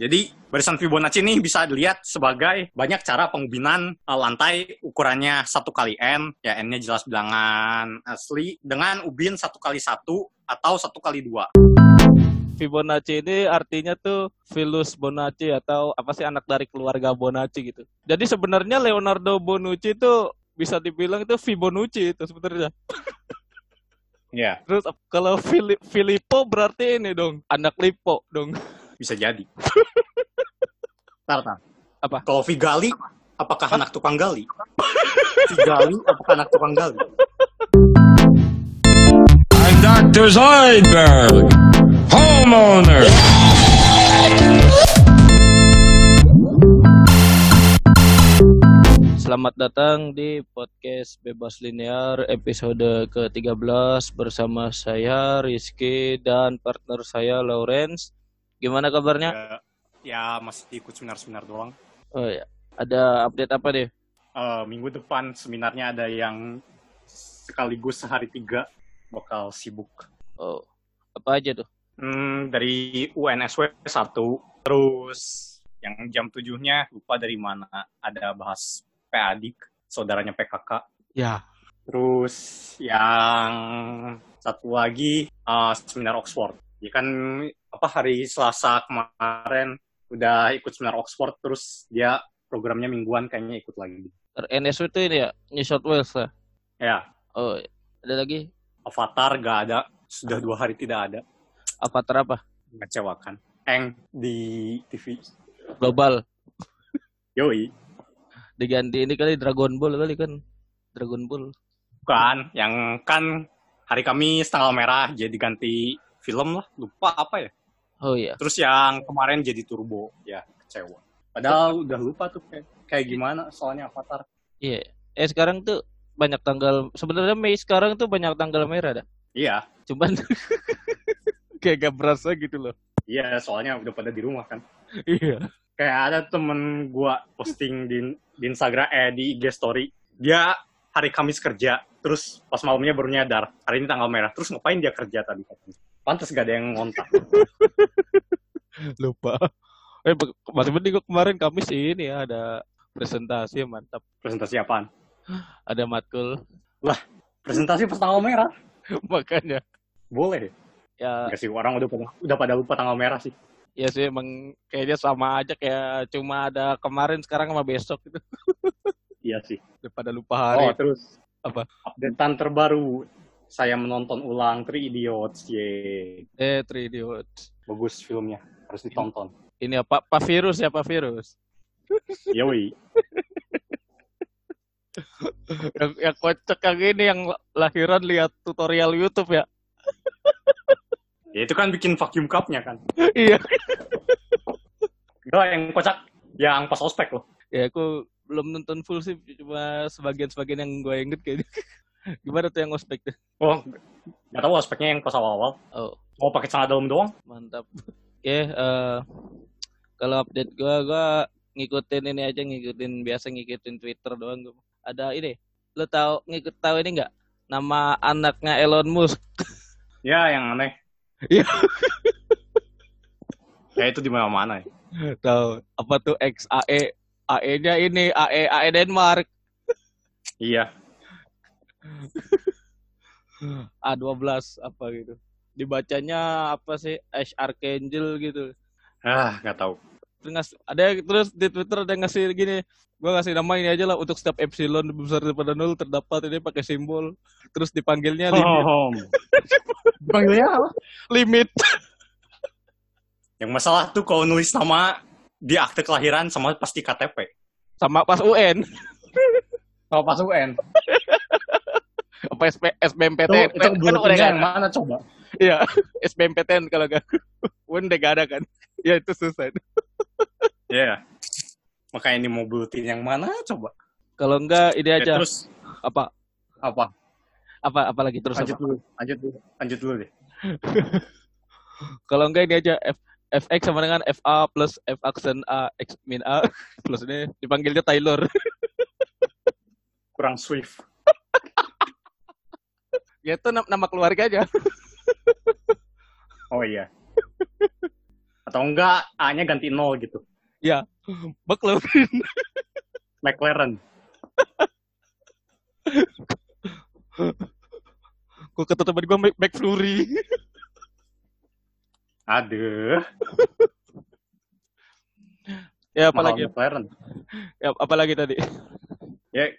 Jadi barisan Fibonacci ini bisa dilihat sebagai banyak cara pengubinan uh, lantai ukurannya satu kali n, ya n-nya jelas bilangan asli dengan ubin satu kali satu atau satu kali dua. Fibonacci ini artinya tuh Filus Bonacci atau apa sih anak dari keluarga Bonacci gitu. Jadi sebenarnya Leonardo Bonucci itu bisa dibilang itu Fibonacci itu sebenarnya. Ya. Terus kalau Fili- Filippo berarti ini dong, anak Lipo dong. Bisa jadi. Tar, tar. Apa? Kalau Vigali, apakah anak tukang gali? Vigali, apakah anak tukang gali? I'm Dr. Zoidberg, homeowner. Selamat datang di podcast Bebas Linear episode ke-13 bersama saya Rizky dan partner saya Lawrence. Gimana kabarnya? Ya, ya masih ikut seminar-seminar doang. Oh ya, ada update apa deh? Eh, minggu depan seminarnya ada yang sekaligus sehari tiga bakal sibuk. Oh, apa aja tuh? Hmm, dari UNSW satu, terus yang jam tujuhnya lupa dari mana. Ada bahas PADIK, saudaranya PKK. Ya. Terus yang satu lagi uh, seminar Oxford. Ya kan apa hari Selasa kemarin udah ikut seminar Oxford terus dia programnya mingguan kayaknya ikut lagi. NSW itu ini ya, New South Wales lah. Ya, Oh, ada lagi Avatar gak ada, sudah dua hari tidak ada. avatar apa? Mengecewakan. Eng di TV. Global. Yoi. Diganti ini kali Dragon Ball kali kan. Dragon Ball. Bukan, yang kan hari Kamis tanggal merah jadi ganti film lah, lupa apa ya. Oh iya. Terus yang kemarin jadi turbo, ya kecewa. Padahal udah lupa tuh kayak, kayak gimana soalnya Avatar. Iya. Eh sekarang tuh banyak tanggal sebenarnya Mei sekarang tuh banyak tanggal merah dah. Iya, Cuman kayak gak berasa gitu loh. iya soalnya udah pada di rumah kan. Iya. Kayak ada temen gua posting di, di Instagram, eh di IG story. Dia hari Kamis kerja, terus pas malamnya baru nyadar, hari ini tanggal merah. Terus ngapain dia kerja tadi? katanya. Pantes gak ada yang ngontak. Lupa. Eh masih penting kok kemarin Kamis ini ya ada presentasi mantap. Presentasi apaan? Ada matkul. Presentasi pas tanggal merah. Makanya Boleh. ya Enggak sih, orang udah pada, udah pada lupa tanggal merah sih. ya sih emang kayaknya sama aja kayak cuma ada kemarin sekarang sama besok gitu. Iya sih. Udah pada lupa hari. Oh, terus Apa? updatean terbaru. Saya menonton ulang Three Idiots. Yeay. Eh, Three Idiots. Bagus filmnya. Harus ditonton. Ini apa? Pak virus ya, Pak virus. Yoi. yang, yang kocak yang ini yang lahiran lihat tutorial YouTube ya. Ya itu kan bikin vacuum cup-nya kan. iya. Enggak, yang kocak. Yang pas ospek loh. Ya aku belum nonton full sih, cuma sebagian-sebagian yang gue inget kayaknya. Gimana tuh yang ospek tuh? Oh, nggak tahu ospeknya yang pas awal-awal. Oh, Mau pakai celana dalam doang. mantap. Oke, eh kalau update gue, gue ngikutin ini aja, ngikutin biasa ngikutin Twitter doang. Gua. Ada ini, lo tahu ngikut tahu ini nggak? Nama anaknya Elon Musk. Ya, yang aneh. Iya. ya itu di mana-mana ya. tahu apa tuh XAE? AE-nya ini AE AE Denmark. Iya. A12 apa gitu. Dibacanya apa sih? Ash Archangel gitu. Ah, nggak tahu. Terus ada yang- terus di Twitter ada yang ngasih gini, gua ngasih nama ini aja lah untuk setiap epsilon lebih besar daripada nol terdapat ini pakai simbol. Terus dipanggilnya limit. Oh. Panggilnya apa? limit. Yang masalah tuh kalau nulis nama di akte kelahiran sama pasti KTP. Sama pas UN. Kalau pas UN. Apa SP, Itu, SBMPTN. itu Kan udah bulletinnya gak yang ada. mana coba? Iya, SBMPTN kalau gak. UN udah gak ada kan. Ya itu susah. Iya. Makanya ini mau bulletin yang mana coba? Kalau enggak ini Ya, aja. terus Apa apa? apa apa lagi terus lanjut apa? dulu, lanjut dulu, lanjut dulu deh. Kalau enggak ini aja F, FX sama dengan FA plus F aksen A X min A plus ini dipanggilnya Taylor. Kurang swift. Ya itu nam- nama keluarga aja. Oh iya. Atau enggak A-nya ganti nol gitu. McLaren. McLaren. Gue kata temen gue Mc- McFlurry. Aduh. ya apalagi McLaren. ya, apalagi tadi. Ya,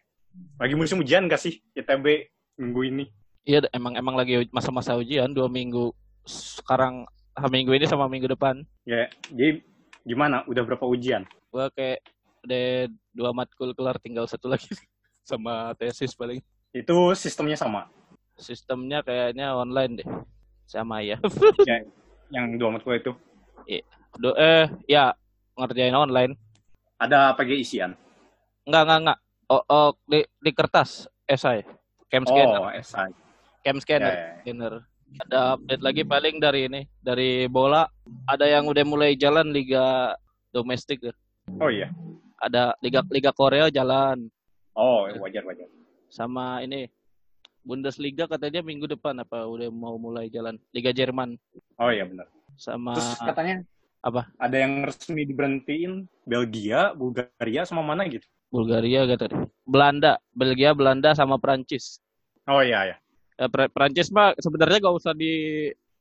lagi musim ujian gak sih ITB minggu ini? Iya emang emang lagi masa-masa ujian dua minggu sekarang minggu ini sama minggu depan. Ya, jadi gimana? Udah berapa ujian? Gua kayak udah dua matkul kelar tinggal satu lagi sama tesis paling. Itu sistemnya sama. Sistemnya kayaknya online deh. Sama ya. Ya, yang dua matkul itu. Do, eh ya ngerjain online. Ada PG isian. Enggak enggak enggak. Oh, oh di, di kertas esai. Cam scanner. Oh, SI. Cam scanner. ya, ya. Scanner. Ada update lagi paling dari ini, dari bola. Ada yang udah mulai jalan liga domestik. Oh iya. Ada liga liga Korea jalan Oh, wajar wajar. sama ini Bundesliga katanya minggu depan apa udah mau mulai jalan. Liga Jerman Oh iya benar. sama Terus katanya apa? Ada yang resmi diberhentiin Belgia, Bulgaria sama mana gitu. Bulgaria kata dia. Belanda, Belgia, Belanda sama Prancis. Oh iya ya. Ya, Pra- Prancis mah sebenarnya gak usah di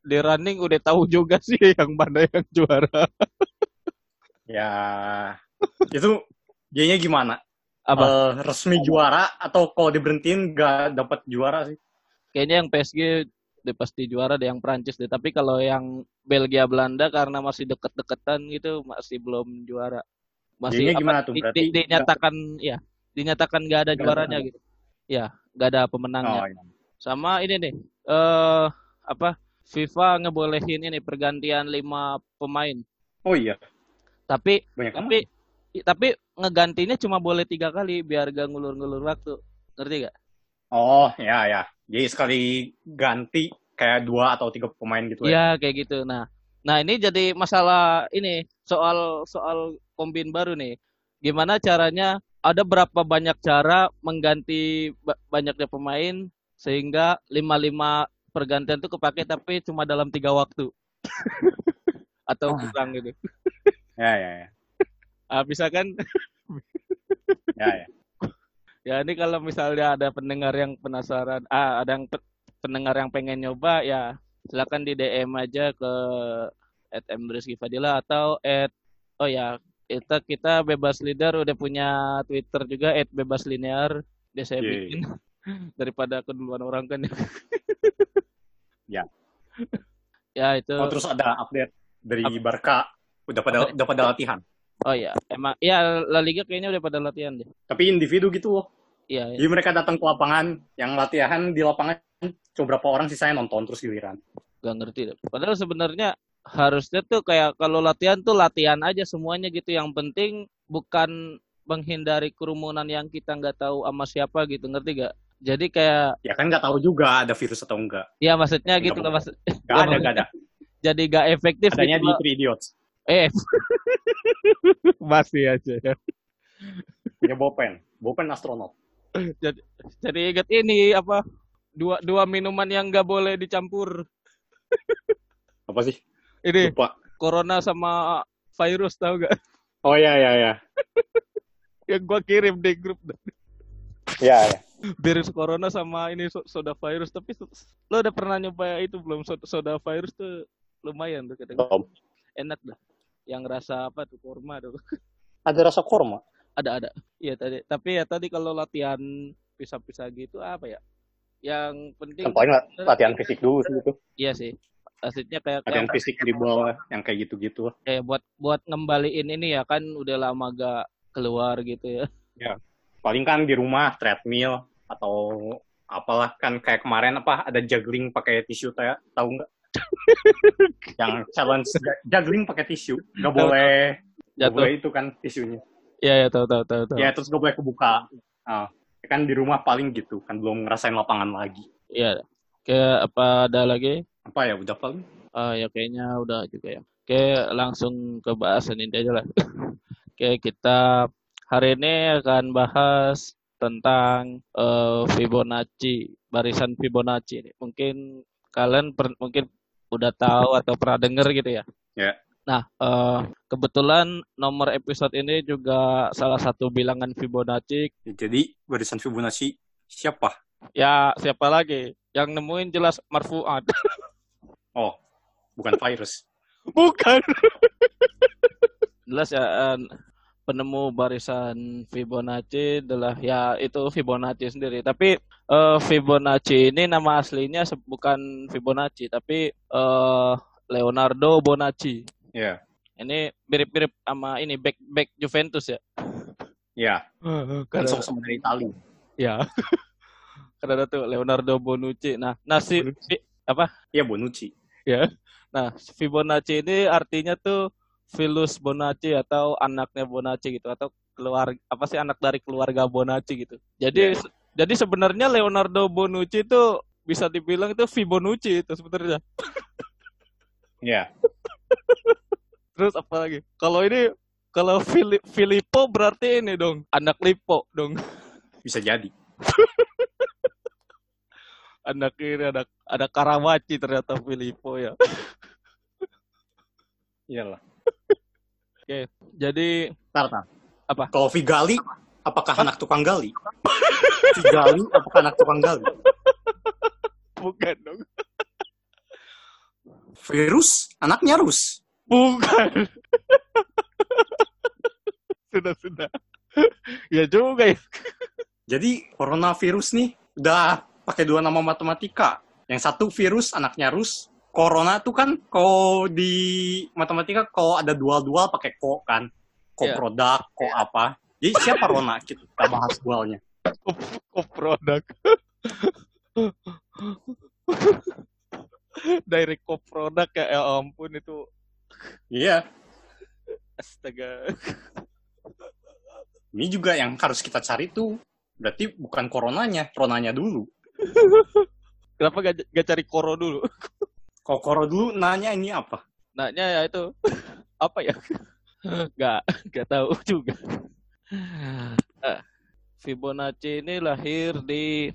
di running udah tahu juga sih yang mana yang juara. Ya. Itu jadinya gimana? Apa? Eh, resmi juara atau kalau diberhentiin gak dapat juara sih? Kayaknya yang PSG udah pasti juara deh yang Prancis deh. Tapi kalau yang Belgia Belanda karena masih deket-deketan gitu masih belum juara. Masih Jadinya apa, gimana tuh? di- Berarti di- dinyatakan ya, dinyatakan nggak ada ada juaranya pemenang. gitu. Ya, nggak ada pemenangnya. Oh, iya. Sama ini nih, eh apa? FIFA ngebolehin ini pergantian lima pemain. oh iya, Tapi banyak tapi i- tapi ngegantinya cuma boleh tiga kali biar gak ngulur-ngulur waktu. Ngerti gak? Oh, ya ya. Jadi sekali ganti kayak dua atau tiga pemain gitu ya. Iya kayak gitu. Nah, nah ini jadi masalah ini soal soal kombin baru nih. Gimana caranya? Ada berapa banyak cara mengganti ba- banyaknya pemain sehingga lima lima pergantian itu kepake tapi cuma dalam tiga waktu atau Ah. kurang gitu. Ya ya ya. Ah, bisa kan? Ya ya. Ya ini kalau misalnya ada pendengar yang penasaran, ah ada yang pe- pendengar yang pengen nyoba ya silakan di DM aja ke at Fadila atau at oh ya kita kita bebas leader udah punya Twitter juga at bebas linear dia saya Yeay. bikin daripada keduluan orang kan Ya. ya itu Oh terus ada update dari Barca udah pada udah pada latihan. oh ya emang ya La Liga kayaknya udah pada latihan deh Tapi individu gitu loh. iya ya. Jadi mereka datang ke lapangan, yang latihan di lapangan cuma berapa orang sisanya nonton terus giliran. gak ngerti deh. Padahal sebenarnya harusnya tuh kayak kalau latihan tuh latihan aja semuanya gitu. Yang penting bukan menghindari kerumunan yang kita nggak tahu sama siapa gitu, ngerti gak? Jadi kayak Ya kan nggak tahu juga ada virus atau enggak. ya maksudnya Nggak gitu loh maksud. Gak ada, gak ada. Jadi gak efektif Adanya gitu di. Three Idiots. Eh. Masih aja ya. Punya Bopen. Bopen astronot. Jadi jadi inget ini apa? Dua dua minuman yang nggak boleh dicampur. Apa sih? Ini Lupa. corona sama virus tahu gak? Oh ya ya ya. Yang gua kirim di grup Ya ya. Virus corona sama ini so- soda virus. Tapi lo udah pernah nyoba itu belum? So- soda virus tuh lumayan tuh kadang Belum. enak dah. Yang rasa apa tuh kurma tuh. Ada rasa kurma. ada ada. Iya tadi tapi ya tadi kalau latihan pisah-pisah gitu apa ya? Yang penting paling la- latihan fisik dulu sih itu. iya sih. Aslinya kayak Latihan kayak, fisik di bawah yang kayak gitu-gitu. kayak buat buat ngembaliin ini ya kan udah lama gak keluar gitu ya. Paling kan di rumah treadmill atau apalah kan kayak kemarin apa ada juggling pakai tisu tahu nggak? yang challenge juggling pakai tisu nggak boleh nggak jatuh. boleh itu kan tisunya. Iya ya tahu tahu tahu tahu. Ya terus nggak boleh kebuka. Ah, kan di rumah paling gitu kan belum ngerasain lapangan lagi. Iya kayak apa ada lagi? Apa ya udah paling? Ah ya kayaknya udah juga ya. Oke langsung ke bahasan ini aja lah. Oke kita hari ini akan bahas tentang eh, Fibonacci, barisan Fibonacci ini. Mungkin kalian per- mungkin udah tahu atau pernah dengar gitu ya. Ya. Nah, eh, kebetulan nomor episode ini juga salah satu bilangan Fibonacci. Jadi barisan Fibonacci siapa? Ya, siapa lagi? Yang nemuin jelas Marfuad. Oh, bukan virus. Bukan. jelas ya eh, penemu barisan Fibonacci adalah ya itu Fibonacci sendiri. Tapi eh, Fibonacci ini nama aslinya bukan Fibonacci, tapi eh, Leonardo Bonacci. Ya, Ini mirip-mirip sama ini back back Juventus ya. ya. Kan Karena- sama-sama dari Itali. Ya. Karena ada tuh Leonardo Bonucci. Nah, nasi Bonucci. apa? Iya, Bonucci. Nah, Fibonacci ini artinya tuh Filus Bonacci atau anaknya Bonacci gitu atau keluarga apa sih anak dari keluarga Bonacci gitu. Jadi Ya. jadi sebenarnya Leonardo Bonucci itu bisa dibilang itu Fibonacci itu sebenarnya. Ya. Terus apa lagi? Kalau ini kalau Fili- Filippo berarti ini dong, anak Lipo dong. Bisa jadi. Anak ini ada ada Karawaci ternyata Filippo ya. Iyalah. Jadi Tar, tar. Apa? Kalau Vigali, apakah anak tukang gali? Vigali, apakah anak tukang gali? bukan dong. Virus, anaknya Rus. Bukan. sudah sudah. ya juga ya. Jadi coronavirus nih udah pakai dua nama matematika. Yang satu virus anaknya Rus. Corona tuh kan kalau di matematika kalau ada dual-dual pakai ko kan. Ko Iya. produk, ko apa. Jadi siapa Rona? Kita bahas dualnya. Kop produk. Direct kop produk ya, ya ampun itu Iya. astaga. Ini juga yang harus kita cari tuh berarti bukan coronanya, ronanya dulu. Kenapa gak, gak cari koro dulu? Kalau koro dulu nanya ini apa? Nanya ya itu apa ya? Gak, gak tahu juga. Eh, Fibonacci ini lahir di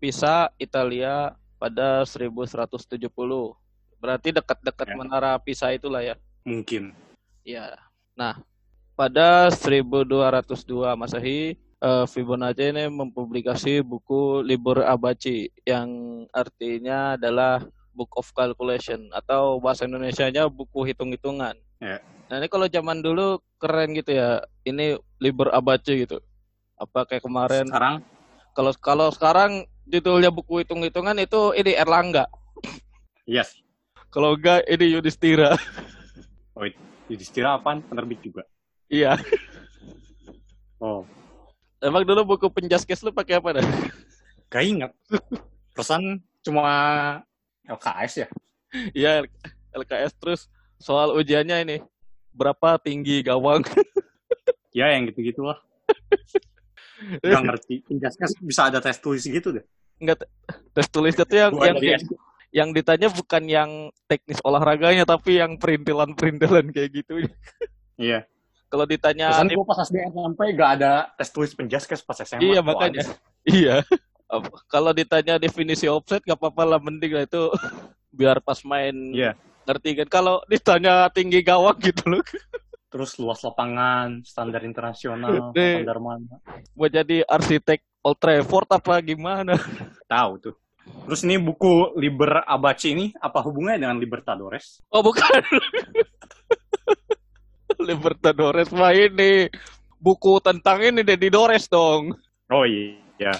Pisa, Italia pada 1170. Berarti dekat-dekat Ya. menara Pisa itulah ya. Mungkin. Ya. Nah, pada 1202 Masehi, eh, Fibonacci ini mempublikasi buku Liber Abaci yang artinya adalah Book of Calculation atau bahasa Indonesianya buku hitung-hitungan. Ya. Nah, ini kalau zaman dulu keren gitu ya. Ini Liber Abaci gitu. Apa kayak kemarin Sekarang kalau kalau sekarang judulnya buku hitung-hitungan itu ini Erlangga. sih. Kalau enggak ini Yudhistira. Yudhistira apaan? Penerbit juga. iya. Oh, Emang dulu buku penjaskes lu pakai apa dah? gak ingat. Pesan cuma LKS ya? Iya LKS terus soal ujiannya ini berapa tinggi gawang? Ya yang gitu-gitu lah. Gak ngerti. Penjaskes bisa ada tes tulis gitu deh. Enggak tes tulis itu yang yang, yang yang ditanya bukan yang teknis olahraganya tapi yang perintilan-perintilan kayak gitu. Iya. Kalau ditanya Pesan gue pas SD SMP gak ada tes tulis penjaskes pas SMA. iya makanya. ada? Iya. Kalau ditanya definisi offset gak apa-apa lah mending lah itu biar pas main Iya. ngerti kan. Kalau ditanya tinggi gawang gitu loh. Terus luas lapangan, standar internasional, Nih. standar mana. Mau jadi arsitek Old Trafford apa gimana? Tahu tuh. Terus ini buku Liber Abaci ini apa hubungannya dengan Libertadores? Oh bukan. Libertadores mah ini buku tentang ini Dedi Dores dong. Oh iya.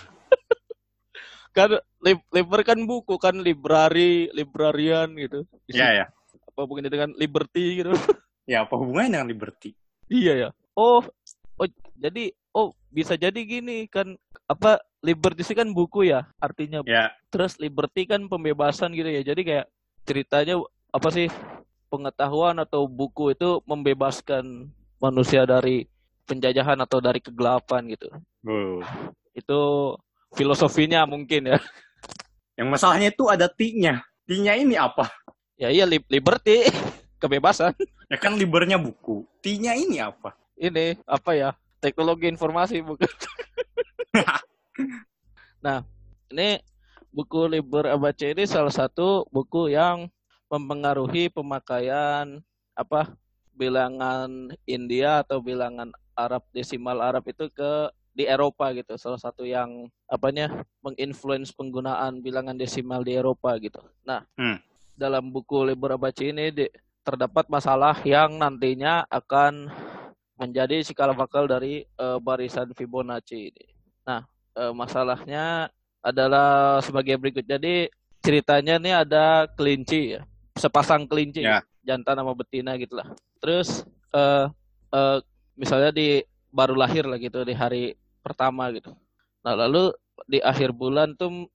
Kan lib- liber kan buku kan library, librarian gitu. Iya ya. Apa bukan dengan liberty gitu. Ya apa hubungannya dengan Liberty? iya ya. Oh, oh jadi oh bisa jadi gini kan apa liberty sih kan buku ya artinya Ya. terus liberty kan pembebasan gitu ya jadi kayak ceritanya apa sih pengetahuan atau buku itu membebaskan manusia dari penjajahan atau dari kegelapan gitu Oh. itu filosofinya mungkin ya Yang masalahnya itu ada T-nya. T-nya ini apa? ya iya li- liberty kebebasan Ya kan libernya buku. T-nya ini apa? ini apa ya teknologi informasi bukan nah ini buku Liber Abaca ini salah satu buku yang mempengaruhi pemakaian apa bilangan India atau bilangan Arab desimal Arab itu ke di Eropa gitu. Salah satu yang apanya menginfluence penggunaan bilangan desimal di Eropa gitu. Nah, Hmm. dalam buku Liber Abaci ini di- terdapat masalah yang nantinya akan menjadi cikal bakal dari eh, barisan Fibonacci ini. Nah, eh, masalahnya adalah sebagai berikut. Jadi ceritanya nih ada kelinci ya, sepasang kelinci, Ya. jantan sama betina gitulah. Terus eh, eh, misalnya di baru lahir lah gitu di hari pertama gitu. Nah, lalu di akhir bulan tuh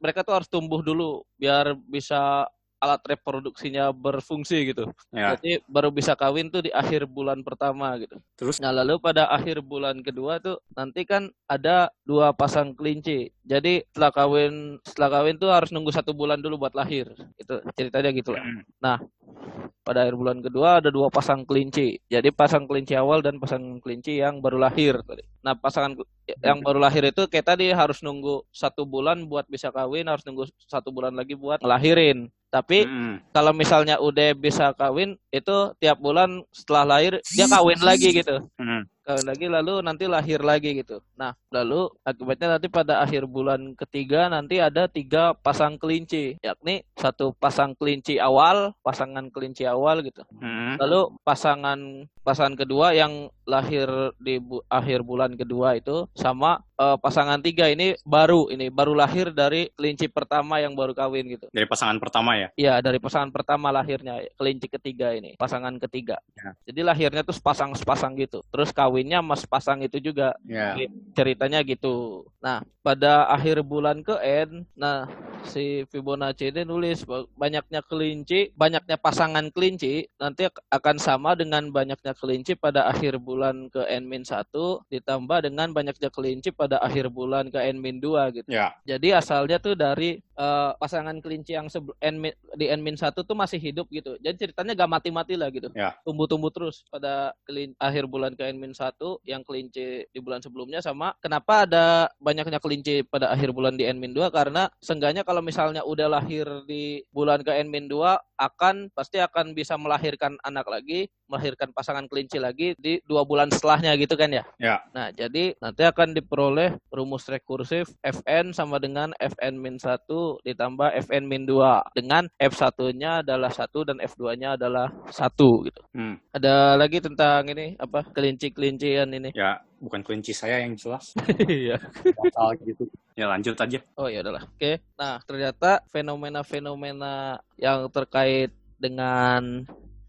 mereka tuh harus tumbuh dulu biar bisa alat reproduksinya berfungsi gitu. Ya. Jadi baru bisa kawin tuh di akhir bulan pertama gitu. Terus Nah lalu pada akhir bulan kedua tuh nanti kan ada dua pasang kelinci. Jadi setelah kawin setelah kawin tuh harus nunggu satu bulan dulu buat lahir. Itu ceritanya gitu lah. Hmm. Pada akhir bulan kedua ada dua pasang kelinci. Jadi pasang kelinci awal dan pasang kelinci yang baru lahir tadi. Nah pasangan yang baru lahir itu kayak tadi harus nunggu satu bulan buat bisa kawin, harus nunggu satu bulan lagi buat ngelahirin. Tapi Hmm. kalau misalnya udah bisa kawin itu tiap bulan setelah lahir dia kawin lagi gitu Hmm. Kawin lagi lalu nanti lahir lagi gitu nah lalu akibatnya nanti pada akhir bulan ketiga nanti ada tiga pasang kelinci yakni satu pasang kelinci awal pasangan kelinci awal gitu Hmm. lalu pasangan pasangan kedua yang lahir di bu- akhir bulan kedua itu sama eh, pasangan tiga ini baru ini baru lahir dari kelinci pertama yang baru kawin gitu Dari pasangan pertama ya. Iya, dari pasangan pertama lahirnya kelinci ketiga ini, pasangan ketiga. Ya. Jadi lahirnya tuh sepasang-sepasang gitu. Terus kawinnya mas pasang itu juga Ya. ceritanya gitu. Nah, pada akhir bulan ke N, nah si Fibonacci ini nulis banyaknya kelinci, banyaknya pasangan kelinci nanti ak- akan sama dengan banyaknya kelinci pada akhir bulan ke N-1 ditambah dengan banyaknya kelinci pada akhir bulan ke N-2 gitu. Ya. Jadi asalnya tuh dari eh, pasangan kelinci yang N, di N-1 tuh masih hidup gitu. Jadi ceritanya gak mati-mati lah gitu. Ya. Tumbuh-tumbuh terus pada kelin- akhir bulan ke N-1 yang kelinci di bulan sebelumnya sama kenapa ada banyaknya kelinci pada akhir bulan di N-2 karena seenggaknya kalau misalnya udah lahir di bulan ke N-2 akan pasti akan bisa melahirkan anak lagi, melahirkan pasangan kelinci lagi di dua bulan setelahnya gitu kan ya. Ya. Nah, jadi nanti akan diperoleh rumus rekursif Fn sama dengan Fn-1 ditambah Fn-2 dengan F1-nya adalah 1 dan F2-nya adalah 1 gitu. Hmm. Ada lagi tentang ini apa kelinci-kelincian ini. Ya. Bukan kelinci saya yang jelas. Iya. Gitu. Ya lanjut aja. oh ya udahlah. Oke. Nah, ternyata fenomena-fenomena yang terkait dengan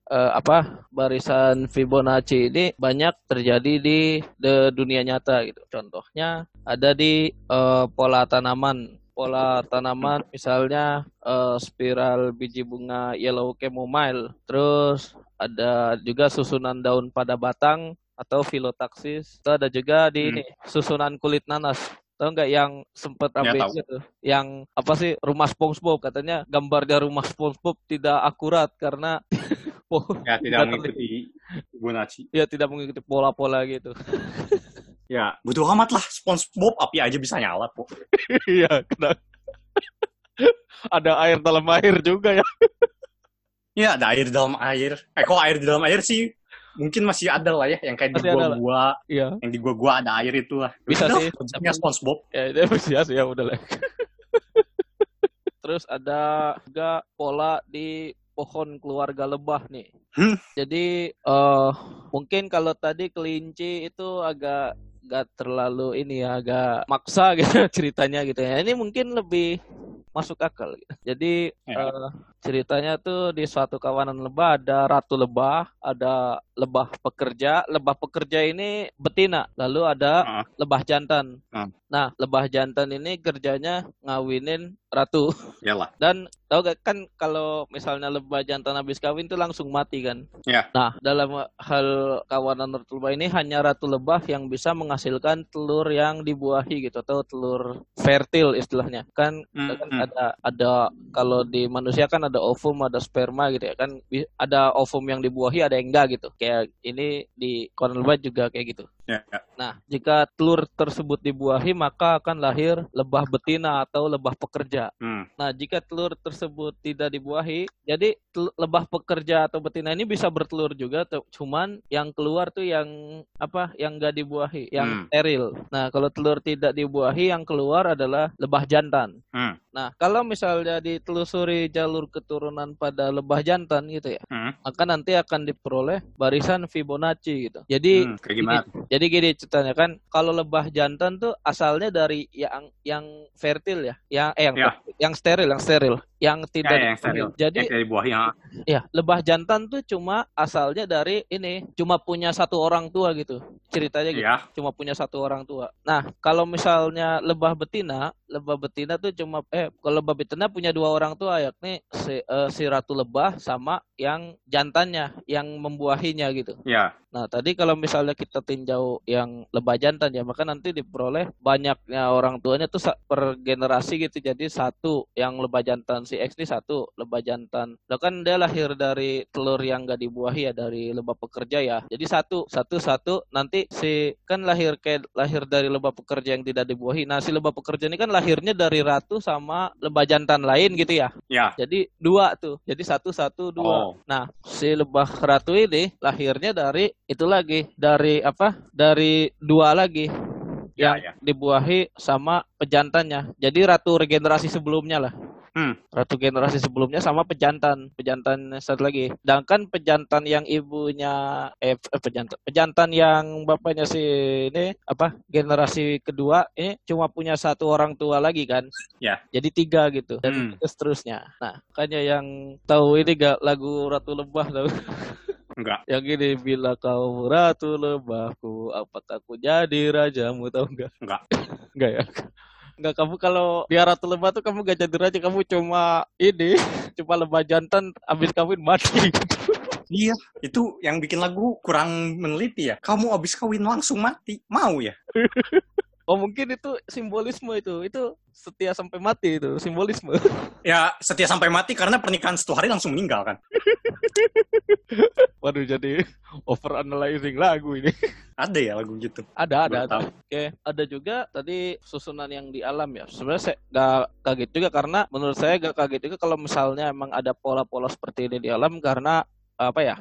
eh, apa barisan Fibonacci ini banyak terjadi di, di dunia nyata gitu. Contohnya ada di eh, pola tanaman. Pola tanaman misalnya eh, spiral biji bunga yellow chamomile. Terus ada juga susunan daun pada batang atau filotaksis. Itu ada juga di Hmm. ini susunan kulit nanas. Tahu nggak yang sempat Ya, update tahu. gitu? Yang apa sih rumah SpongeBob katanya gambarnya rumah SpongeBob tidak akurat karena oh, Ya tidak mengikuti Fibonacci. ya tidak mengikuti pola-pola gitu. Ya, butuh amat lah SpongeBob api aja bisa nyala kok. Iya, kena. Ada air dalam air juga ya. Ya, ada air dalam air. Eh, kok air di dalam air sih mungkin masih ada lah ya yang kayak di Masih ada lah. gua-gua, Iya, yang di gua-gua ada air itu lah. Bisa Udah, sih, konsepnya tapi- SpongeBob. ya itu ya, ya udah lah. Terus ada juga pola di pohon keluarga lebah nih. Hmm. Jadi eh mungkin kalau tadi kelinci itu agak gak terlalu ini ya agak maksa gitu ceritanya gitu ya. Ini mungkin lebih masuk akal. Gitu. Jadi Ya. eh, ceritanya tuh di suatu kawanan lebah ada ratu lebah, ada lebah pekerja. Lebah pekerja ini betina, lalu ada Ah. lebah jantan. Ah. Nah, lebah jantan ini kerjanya ngawinin ratu. Yalah. Dan tau gak kan kalau misalnya lebah jantan habis kawin tuh langsung mati kan? Ya. Nah, dalam hal kawanan ratu lebah ini hanya ratu lebah yang bisa menghasilkan telur yang dibuahi gitu atau telur fertil istilahnya. Kan Hmm, kan hmm. ada ada kalau di manusia kan ada ovum, ada sperma gitu ya kan ada ovum yang dibuahi, ada yang enggak gitu. Kayak ini di kawanan lebah juga kayak gitu. Ya, ya. Nah, jika telur tersebut dibuahi, maka akan lahir lebah betina atau lebah pekerja. Hmm. Nah, jika telur tersebut tidak dibuahi, jadi lebah pekerja atau betina ini bisa bertelur juga, cuman yang keluar tuh yang apa? Yang nggak dibuahi, yang Hmm. steril. Nah, kalau telur tidak dibuahi, yang keluar adalah lebah jantan. Hmm. Nah, kalau misalnya ditelusuri jalur keturunan pada lebah jantan gitu ya, Hmm. maka nanti akan diperoleh barisan Fibonacci gitu. Jadi Hmm, kayak gimana? jadi gini ceritanya kan kalau lebah jantan tuh asalnya dari yang yang fertil ya, yang eh yang Ya. yang steril, yang steril, yang tidak Ya, yang steril. Jadi Yang dari buah ya. ya lebah jantan tuh cuma asalnya dari ini, cuma punya satu orang tua gitu. Ceritanya gitu, Iya. cuma punya satu orang tua. Nah, kalau misalnya lebah betina, lebah betina tuh cuma eh kalau lebah betina punya dua orang tua yakni si, eh, si ratu lebah sama yang jantannya yang membuahinya gitu. Ya. Nah, tadi kalau misalnya kita tinjau yang lebah jantan ya, maka nanti diperoleh banyaknya orang tuanya tuh per generasi gitu. Jadi satu yang lebah jantan si X ini satu lebah jantan. Lo kan dia lahir dari telur yang gak dibuahi ya dari lebah pekerja ya. Jadi satu, satu, satu. Nanti si kan lahir kayak lahir dari lebah pekerja yang tidak dibuahi. Nah, si lebah pekerja ini kan lahirnya dari ratu sama lebah jantan lain gitu ya. Ya. Jadi dua tuh. Jadi satu, satu, dua. Oh. Nah, si lebah ratu ini lahirnya dari itu lagi, dari apa? Dari dua lagi Ya, yang ya. dibuahi sama pejantannya. Jadi ratu regenerasi sebelumnya lah. Hmm. Ratu generasi sebelumnya sama pejantan, pejantan satu lagi. Sedangkan pejantan yang ibunya eh, pejantan, pejantan yang bapaknya si ini apa? Generasi kedua ini cuma punya satu orang tua lagi kan? Ya. Jadi tiga gitu dan Hmm. terus seterusnya. Nah, makanya yang tahu ini gak lagu Ratu Lebah tahu? Enggak. yang ini bila kau ratu lebahku, apakah aku jadi rajamu tahu enggak? Enggak. Enggak ya? Enggak kamu kalau dia ratu lebah tuh kamu gak jadi raja, kamu cuma ini, cuma lebah jantan habis kawin mati. Iya, itu yang bikin lagu kurang meneliti ya. Kamu abis kawin langsung mati, mau ya? Oh mungkin itu simbolisme itu, itu setia sampai mati itu simbolisme. Ya setia sampai mati karena pernikahan satu hari langsung meninggal kan. Waduh jadi over analyzing lagu ini. Ada ya lagu gitu. Ada, ada, ada. tahu. Oke, ada juga tadi susunan yang di alam ya. Sebenarnya saya gak kaget juga karena menurut saya gak kaget juga kalau misalnya emang ada pola-pola seperti ini di alam karena apa ya?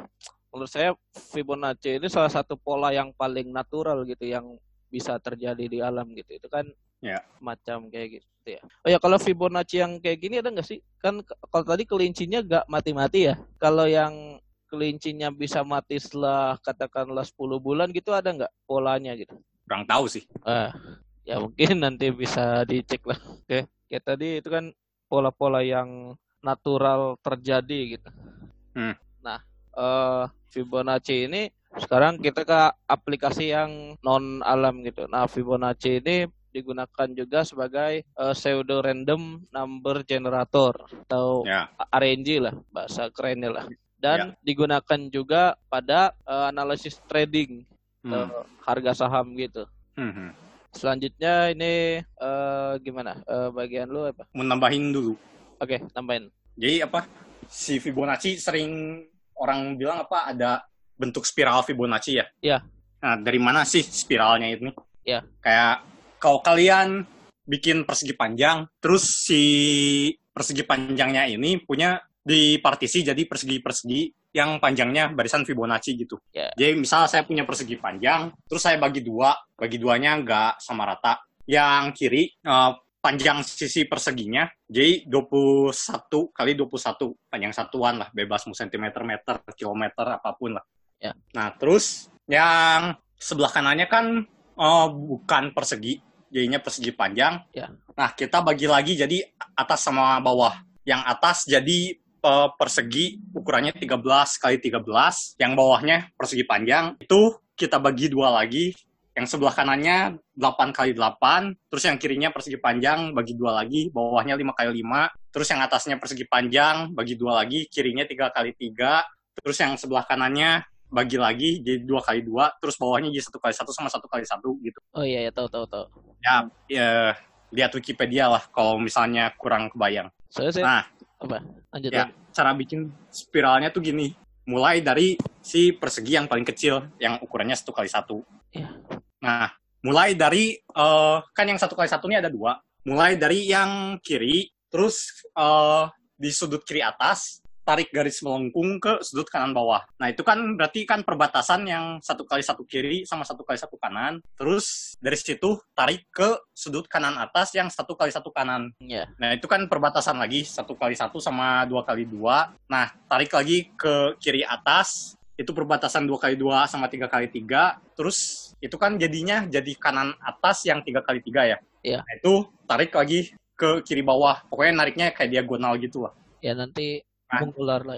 Menurut saya Fibonacci ini salah satu pola yang paling natural gitu yang bisa terjadi di alam gitu. Itu kan Ya. macam kayak gitu ya. Oh ya kalau Fibonacci yang kayak gini ada nggak sih? Kan kalau tadi kelincinya gak mati-mati ya. Kalau yang kelincinya bisa mati setelah katakanlah 10 bulan gitu ada nggak polanya gitu? Kurang tahu sih. Ah, ya mungkin nanti bisa dicek lah. Oke, kayak tadi itu kan pola-pola yang natural terjadi gitu. Hmm. Nah, eh Fibonacci ini sekarang kita ke aplikasi yang non alam gitu. Nah, Fibonacci ini digunakan juga sebagai eh, pseudo random number generator atau Ya. RNG lah bahasa kerennya lah. Dan digunakan juga pada eh, analisis trading Hmm. eh, harga saham gitu. Hmm, hmm. Selanjutnya ini eh, gimana? Eh, bagian lu apa? Mau nambahin dulu. Oke, tambahin. Jadi apa? Si Fibonacci sering orang bilang apa ada bentuk spiral Fibonacci ya? Iya. Nah, dari mana sih spiralnya ini? Iya. Kayak kalau kalian bikin persegi panjang, terus si persegi panjangnya ini punya di partisi jadi persegi-persegi yang panjangnya barisan Fibonacci gitu. Ya. Jadi misal saya punya persegi panjang, terus saya bagi dua, bagi duanya nggak sama rata. Yang kiri eh, panjang sisi perseginya jadi 21 kali 21 panjang satuan lah bebas mau sentimeter meter kilometer apa pun lah Ya. nah terus yang sebelah kanannya kan eh, bukan persegi jadinya persegi panjang. Ya. nah kita bagi lagi jadi atas sama bawah. Yang atas jadi eh, persegi ukurannya 13 kali 13 yang bawahnya persegi panjang. Itu kita bagi dua lagi. Yang sebelah kanannya 8 kali 8, terus yang kirinya persegi panjang bagi dua lagi, bawahnya 5 kali 5, terus yang atasnya persegi panjang bagi dua lagi, kirinya 3 kali 3, terus yang sebelah kanannya bagi lagi jadi dua kali dua, terus bawahnya jadi satu kali satu sama satu kali satu gitu. Oh iya ya tahu tahu tahu. Ya, ya lihat Wikipedia lah kalau misalnya kurang kebayang. Saya sih Nah, apa? Lanjut ya lanjut. cara bikin spiralnya tuh gini, mulai dari si persegi yang paling kecil yang ukurannya satu kali satu. Ya. Nah, mulai dari eh, kan yang satu kali satu ini ada dua. Mulai dari yang kiri, terus eh, di sudut kiri atas tarik garis melengkung ke sudut kanan bawah. Nah itu kan berarti kan perbatasan yang satu kali satu kiri sama satu kali satu kanan. Terus dari situ tarik ke sudut kanan atas yang satu kali satu kanan. Ya. Nah itu kan perbatasan lagi satu kali satu sama dua kali dua. Nah tarik lagi ke kiri atas itu perbatasan dua kali dua sama tiga kali tiga. Terus itu kan jadinya jadi kanan atas yang tiga kali tiga ya. Iya. Nah, itu tarik lagi ke kiri bawah. Pokoknya nariknya kayak diagonal gitu lah. Ya nanti Nah.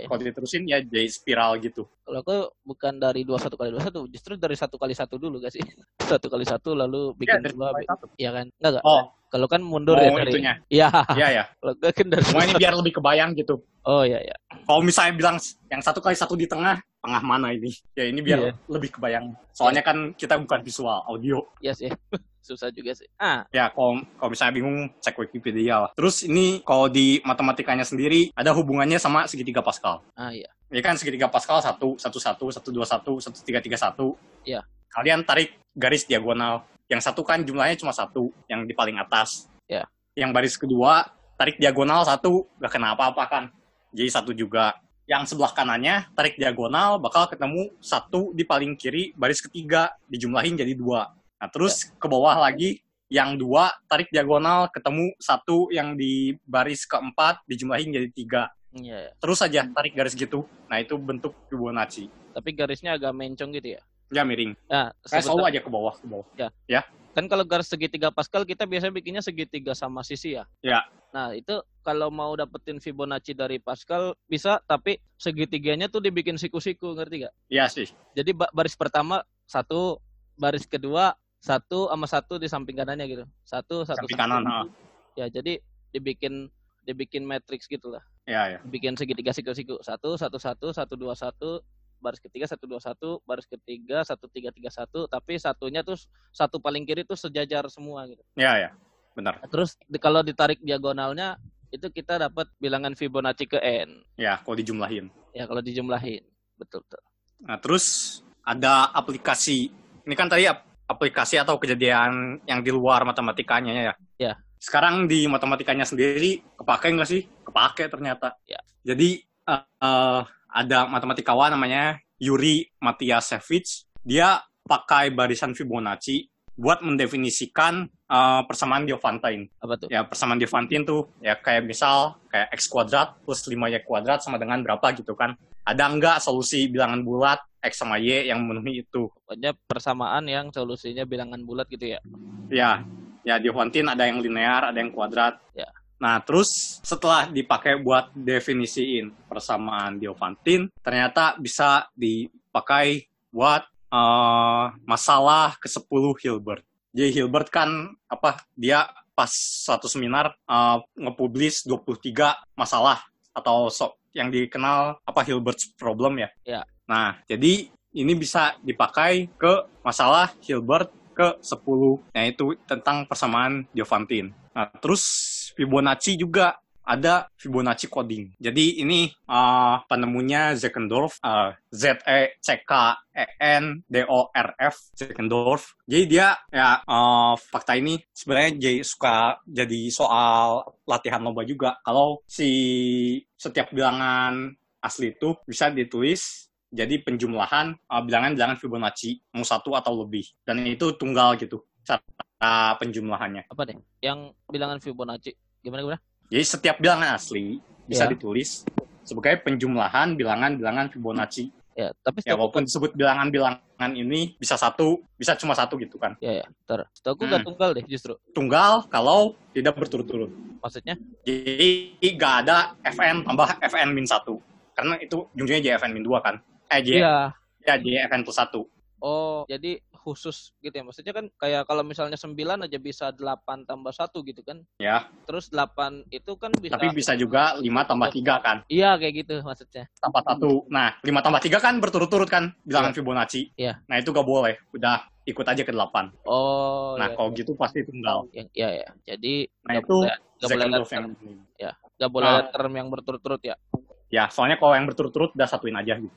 ya. Kalau diterusin ya jadi spiral gitu. Kalau aku bukan dari dua satu kali dua satu, justru dari satu kali satu dulu gak sih? Satu kali satu lalu bikin dari dua. Iya kan? Enggak enggak. Oh, Kalau kan mundur mau ya dari. itunya. Iya. Iya ya. Kalau gue kan dari. Cuma ini biar lebih kebayang gitu. Oh iya iya. Kalau misalnya bilang yang satu kali satu di tengah, tengah mana ini? Ya ini biar Iya. lebih kebayang. Soalnya kan kita bukan visual, audio. Iya sih. Susah juga sih. Ah, Ya, kalau kalau misalnya bingung cek Wikipedia lah. Terus ini kalau di matematikanya sendiri ada hubungannya sama segitiga Pascal. ah iya. Ini kan segitiga Pascal satu, satu satu, satu dua satu, satu tiga tiga satu. Iya. Kalian tarik garis diagonal. Yang satu kan jumlahnya cuma satu, yang di paling atas. Iya. Yang baris kedua tarik diagonal satu, gak kena apa-apa kan. Jadi satu juga. Yang sebelah kanannya tarik diagonal bakal ketemu satu di paling kiri, baris ketiga dijumlahin jadi dua. Nah terus ke bawah lagi yang dua tarik diagonal ketemu satu yang di baris keempat dijumlahin jadi tiga. Iya. iya. Terus aja tarik garis gitu. Nah itu bentuk Fibonacci. Tapi garisnya agak mencong gitu ya. Ya miring. Nah, Kayak selalu aja ke bawah ke bawah. kan kalau garis segitiga Pascal kita biasanya bikinnya segitiga sama sisi ya. Ya. Nah, itu kalau mau dapetin Fibonacci dari Pascal bisa, tapi segitiganya tuh dibikin siku-siku, ngerti gak? Iya sih. Jadi ba- baris pertama satu, baris kedua satu sama satu di samping kanannya gitu. Satu, satu, Samping satu. kanan, ha. Ya, jadi dibikin dibikin matrix gitu lah. Ya ya. Bikin segitiga siku-siku. Satu, satu, satu, satu, dua, satu, baris ketiga satu dua satu baris ketiga satu tiga tiga satu tapi satunya tuh satu paling kiri tuh sejajar semua gitu Ya ya. Benar. Terus di- kalau ditarik diagonalnya itu kita dapat bilangan Fibonacci ke n Ya kalau dijumlahin. ya kalau dijumlahin betul betul Nah terus ada aplikasi. Ini kan tadi ap- aplikasi atau kejadian yang di luar matematikanya ya. Ya. Sekarang di matematikanya sendiri kepake nggak sih? Kepake ternyata. Ya. Jadi eh, eh, ada matematikawan namanya Yuri Matiasevich. Dia pakai barisan Fibonacci buat mendefinisikan eh, persamaan Diophantine. apa tuh Ya persamaan Diophantine tuh ya kayak misal kayak x kuadrat plus 5y kuadrat sama dengan berapa gitu kan. Ada nggak solusi bilangan bulat x sama y yang memenuhi itu? pokoknya persamaan yang solusinya bilangan bulat gitu ya Ya, ya Diophantine ada yang linear, ada yang kuadrat. Ya. Nah, terus setelah dipakai buat definisiin persamaan Diophantine, ternyata bisa dipakai buat eh, masalah ke-10 Hilbert. Jadi Hilbert kan apa dia pas suatu seminar eh, nge-publish 23 masalah atau so, yang dikenal apa Hilbert's problem ya. Ya. Nah, jadi ini bisa dipakai ke masalah Hilbert ke 10 yaitu tentang persamaan Diophantine. Nah, terus Fibonacci juga ada Fibonacci coding. Jadi ini uh, penemunya Zeckendorf, uh, Z E C K E N D O R F Zeckendorf. Jadi dia ya uh, fakta ini sebenarnya jadi suka jadi soal latihan lomba juga. Kalau si setiap bilangan asli itu bisa ditulis jadi penjumlahan uh, bilangan-bilangan Fibonacci mau satu atau lebih dan itu tunggal gitu cara penjumlahannya. apa deh yang bilangan Fibonacci gimana gimana Jadi setiap bilangan asli bisa Ya. ditulis sebagai penjumlahan bilangan-bilangan Fibonacci. ya tapi Ya walaupun disebut bilangan-bilangan ini bisa satu, bisa cuma satu gitu kan. ya ya ntar setahu Hmm. tunggal deh justru Tunggal kalau tidak berturut-turut. maksudnya Jadi nggak ada FN tambah FN min satu. Karena itu ujungnya JFN min dua kan. Eh, J, iya ya JFN plus satu. oh jadi khusus gitu ya maksudnya kan kayak kalau misalnya 9 aja bisa 8 tambah satu gitu kan Ya, terus 8 itu kan bisa tapi bisa juga 5 tambah 3 kan. iya kayak gitu maksudnya Tambah satu. Nah, 5 tambah 3 kan berturut-turut kan bilangan Fibonacci. Iya. Nah, itu gak boleh. Udah ikut aja ke 8. oh Nah, iya, kalau iya. gitu pasti tunggal. yang iya ya jadi Nah, nggak itu boleh nggak boleh Zeckendorf yang term nggak boleh Ah. ada term yang berturut-turut ya Ya, soalnya kalau yang berturut-turut udah satuin aja gitu.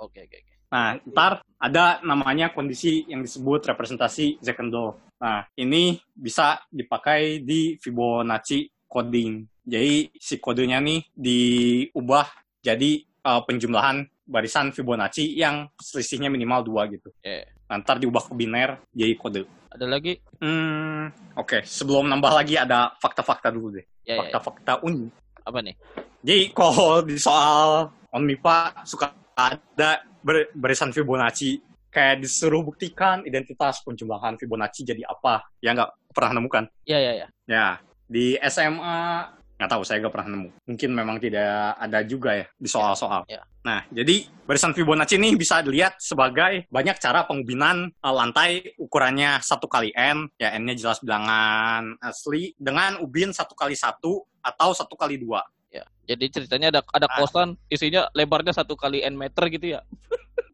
Oke oke oke Nah, ntar ada namanya kondisi yang disebut representasi Zeckendorf. Nah, ini bisa dipakai di Fibonacci coding. Jadi si kodenya nih diubah jadi uh, penjumlahan barisan Fibonacci yang selisihnya minimal dua gitu. Eh, Nah, ntar diubah ke biner jadi kode. ada lagi? Hmm, oke. Sebelum nambah lagi ada fakta-fakta dulu deh. Ya, ya, ya. Fakta-fakta unik. Apa nih? Jadi kalau di soal ONMIPA suka ada ber- barisan Fibonacci kayak disuruh buktikan identitas penjumlahan Fibonacci jadi apa. Ya nggak pernah nemukan. Ya, ya, ya. Ya, di SMA nggak tahu saya nggak pernah nemu. Mungkin memang tidak ada juga ya di soal-soal. Ya. Nah, jadi barisan Fibonacci ini bisa dilihat sebagai banyak cara pengubinan eh, lantai ukurannya satu kali n, ya n-nya jelas bilangan asli dengan ubin satu kali satu atau satu kali dua. Ya. Jadi ceritanya ada ada Ah. kosan isinya lebarnya satu kali n meter gitu ya?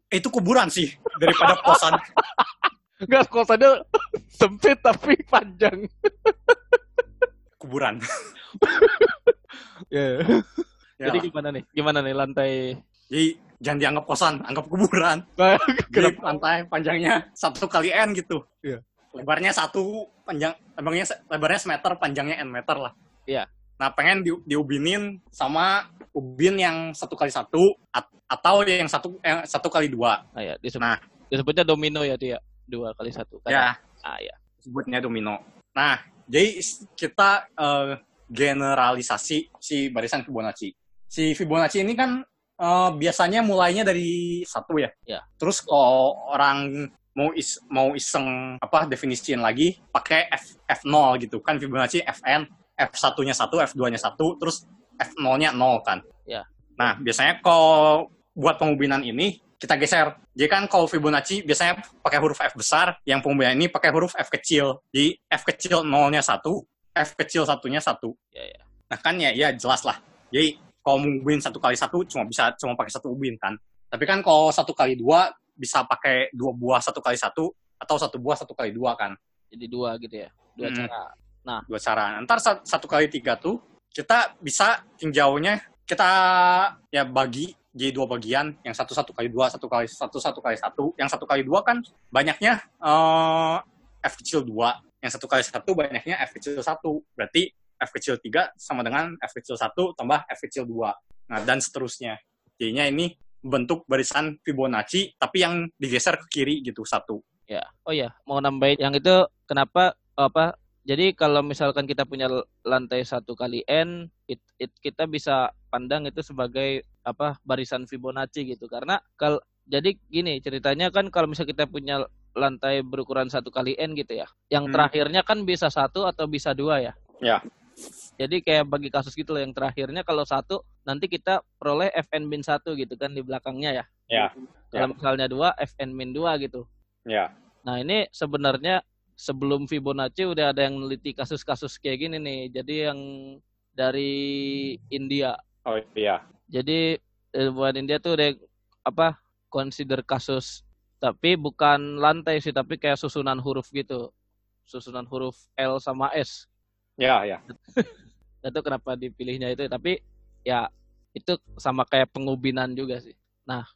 Eh, Itu kuburan sih daripada kosan. Enggak, kosannya sempit tapi panjang. kuburan. Ya. Ya. Jadi gimana nih? Gimana nih lantai? Jadi jangan dianggap kosan, anggap kuburan. Jadi Kenapa? lantai panjangnya satu kali n gitu. Iya. Lebarnya satu, panjang lebarnya se- lebarnya semeter, panjangnya n meter lah. Iya. Nah pengen di, diubinin sama ubin yang satu kali satu at- atau yang satu yang satu kali dua. Nah, ya, disebut, Nah. disebutnya domino ya dia. Dua kali satu. Kan? Ya Ah, ya. sebutnya domino. Nah jadi kita eh, generalisasi si barisan Fibonacci. Si Fibonacci ini kan eh, biasanya mulainya dari satu ya. Ya. Terus kalau orang mau is mau iseng apa definisiin lagi pakai f f0 gitu kan Fibonacci fn f1-nya 1, f2-nya 1, terus f0-nya 0 kan. Ya. Nah, biasanya kalau buat pengubinan ini kita geser. Jadi kan kalau Fibonacci biasanya pakai huruf F besar, yang pengubinan ini pakai huruf F kecil. Jadi F kecil 0-nya 1, F kecil satunya 1. Ya, ya. Nah kan ya, ya jelas lah. Jadi kalau mau ubin satu kali satu cuma bisa cuma pakai satu ubin kan. Tapi kan kalau satu kali dua bisa pakai dua buah satu kali satu atau satu buah satu kali dua kan. Jadi dua gitu ya. Dua Hmm. cara. Dua cara. Ntar sa- satu kali tiga tuh kita bisa tinjaunya kita ya bagi jadi dua bagian. Yang satu satu kali dua, satu kali satu satu kali satu. Yang satu kali dua kan banyaknya eh, f kecil dua. Yang satu kali satu banyaknya f kecil satu. Berarti f kecil tiga sama dengan f kecil satu tambah f kecil dua. Nah dan seterusnya. Jadinya ini bentuk barisan Fibonacci tapi yang digeser ke kiri gitu satu. Ya. Oh ya, mau nambahin yang itu kenapa apa? Jadi kalau misalkan kita punya lantai satu kali n, it- it- kita bisa pandang itu sebagai apa barisan Fibonacci gitu. Karena kalau jadi gini ceritanya kan kalau misalnya kita punya lantai berukuran satu kali n gitu ya, yang Hmm. terakhirnya kan bisa satu atau bisa dua ya. Ya. Jadi kayak bagi kasus gitu loh yang terakhirnya kalau satu nanti kita peroleh fn min satu gitu kan di belakangnya ya. Ya. Kalau misalnya dua fn min dua gitu. Ya. Nah ini sebenarnya sebelum Fibonacci udah ada yang meneliti kasus-kasus kayak gini nih. Jadi yang dari India. Oh iya. Jadi ilmuwan India tuh udah apa consider kasus tapi bukan lantai sih tapi kayak susunan huruf gitu. Susunan huruf L sama S. Ya, ya. Itu kenapa dipilihnya itu tapi ya itu sama kayak pengubinan juga sih.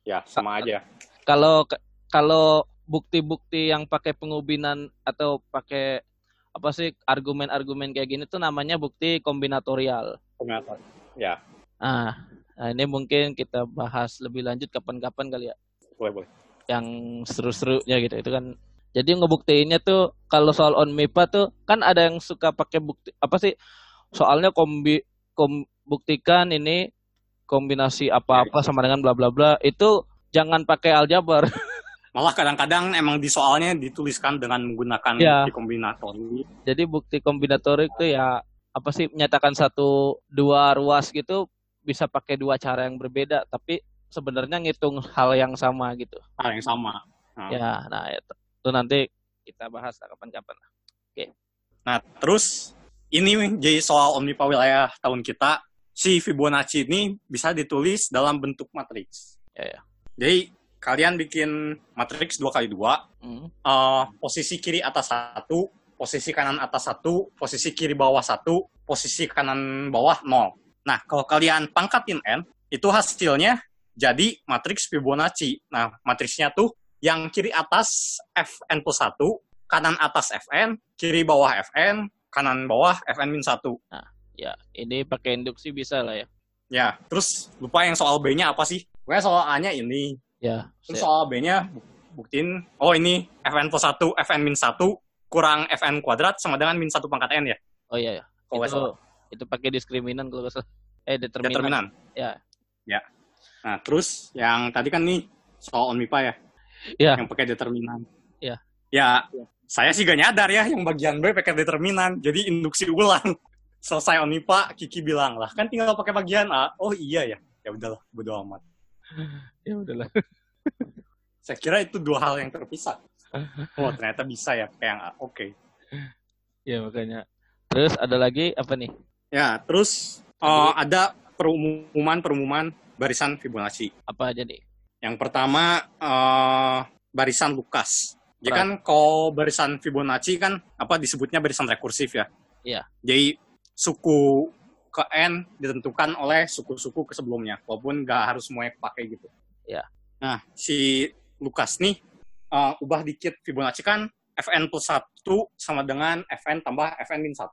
Ya, sama aja. kalau kalau bukti-bukti yang pakai pengubinan atau pakai apa sih argumen-argumen kayak gini tuh namanya bukti kombinatorial. Kombinator. Ya, Ah, nah ini mungkin kita bahas lebih lanjut kapan-kapan kali ya boleh, boleh. yang seru-serunya gitu itu kan. Jadi ngebuktiinnya tuh kalau soal on MIPA tuh kan ada yang suka pakai bukti apa sih soalnya kombi kom, buktikan ini kombinasi apa-apa sama dengan bla bla bla itu jangan pakai aljabar. Malah kadang-kadang emang di soalnya dituliskan dengan menggunakan Ya. bukti kombinatori. Jadi bukti kombinatorik itu ya apa sih menyatakan satu dua ruas gitu bisa pakai dua cara yang berbeda tapi sebenarnya ngitung hal yang sama gitu. hal yang sama. Nah, Ya, nah itu, itu nanti kita bahas kapan-kapan. Nah, terus ini jadi soal omnipa wilayah tahun kita, si Fibonacci ini bisa ditulis dalam bentuk matriks. Ya, ya. Jadi kalian bikin matriks dua kali dua, Hmm. eh, posisi kiri atas satu, posisi kanan atas satu, posisi kiri bawah satu, posisi kanan bawah nol. Nah, kalau kalian pangkatin n, itu hasilnya jadi matriks Fibonacci. Nah, matriksnya tuh yang kiri atas fn plus 1, kanan atas fn, kiri bawah fn, kanan bawah fn min 1. Ya, ini pakai induksi bisa lah ya. Ya, terus lupa yang soal B-nya apa sih? Pokoknya soal A-nya ini. Ya, Terus soal B-nya bu- buktiin, oh ini fn plus 1, fn min 1, kurang fn kuadrat sama dengan min 1 pangkat n ya. oh iya ya. Kalau Itu salah. itu pakai diskriminan kalau salah. Eh, determinan. Determinan. Ya. Ya. Nah, terus yang tadi kan nih soal ONMIPA ya. Ya. Yang pakai determinan. Ya. Ya, saya sih gak nyadar ya yang bagian B pakai determinan. Jadi induksi ulang. Selesai ONMIPA, Kiki bilang lah, kan tinggal pakai bagian A. Oh iya ya. Ya udahlah, bodo amat. Ya udahlah. Saya kira itu dua hal yang terpisah. Oh, ternyata bisa ya pakai yang. Oke. Ya makanya. Terus ada lagi apa nih? Ya, terus eh, ada perumuman-perumuman barisan Fibonacci. Apa aja nih? Yang pertama eh, barisan Lukas. Jadi Right. kan kalau barisan Fibonacci kan apa disebutnya barisan rekursif ya. Iya. Jadi suku ke n ditentukan oleh suku-suku ke sebelumnya, walaupun nggak harus semuanya pakai gitu. Iya. Nah si Lukas nih eh, ubah dikit Fibonacci kan fn plus 1 sama dengan fn tambah fn min 1.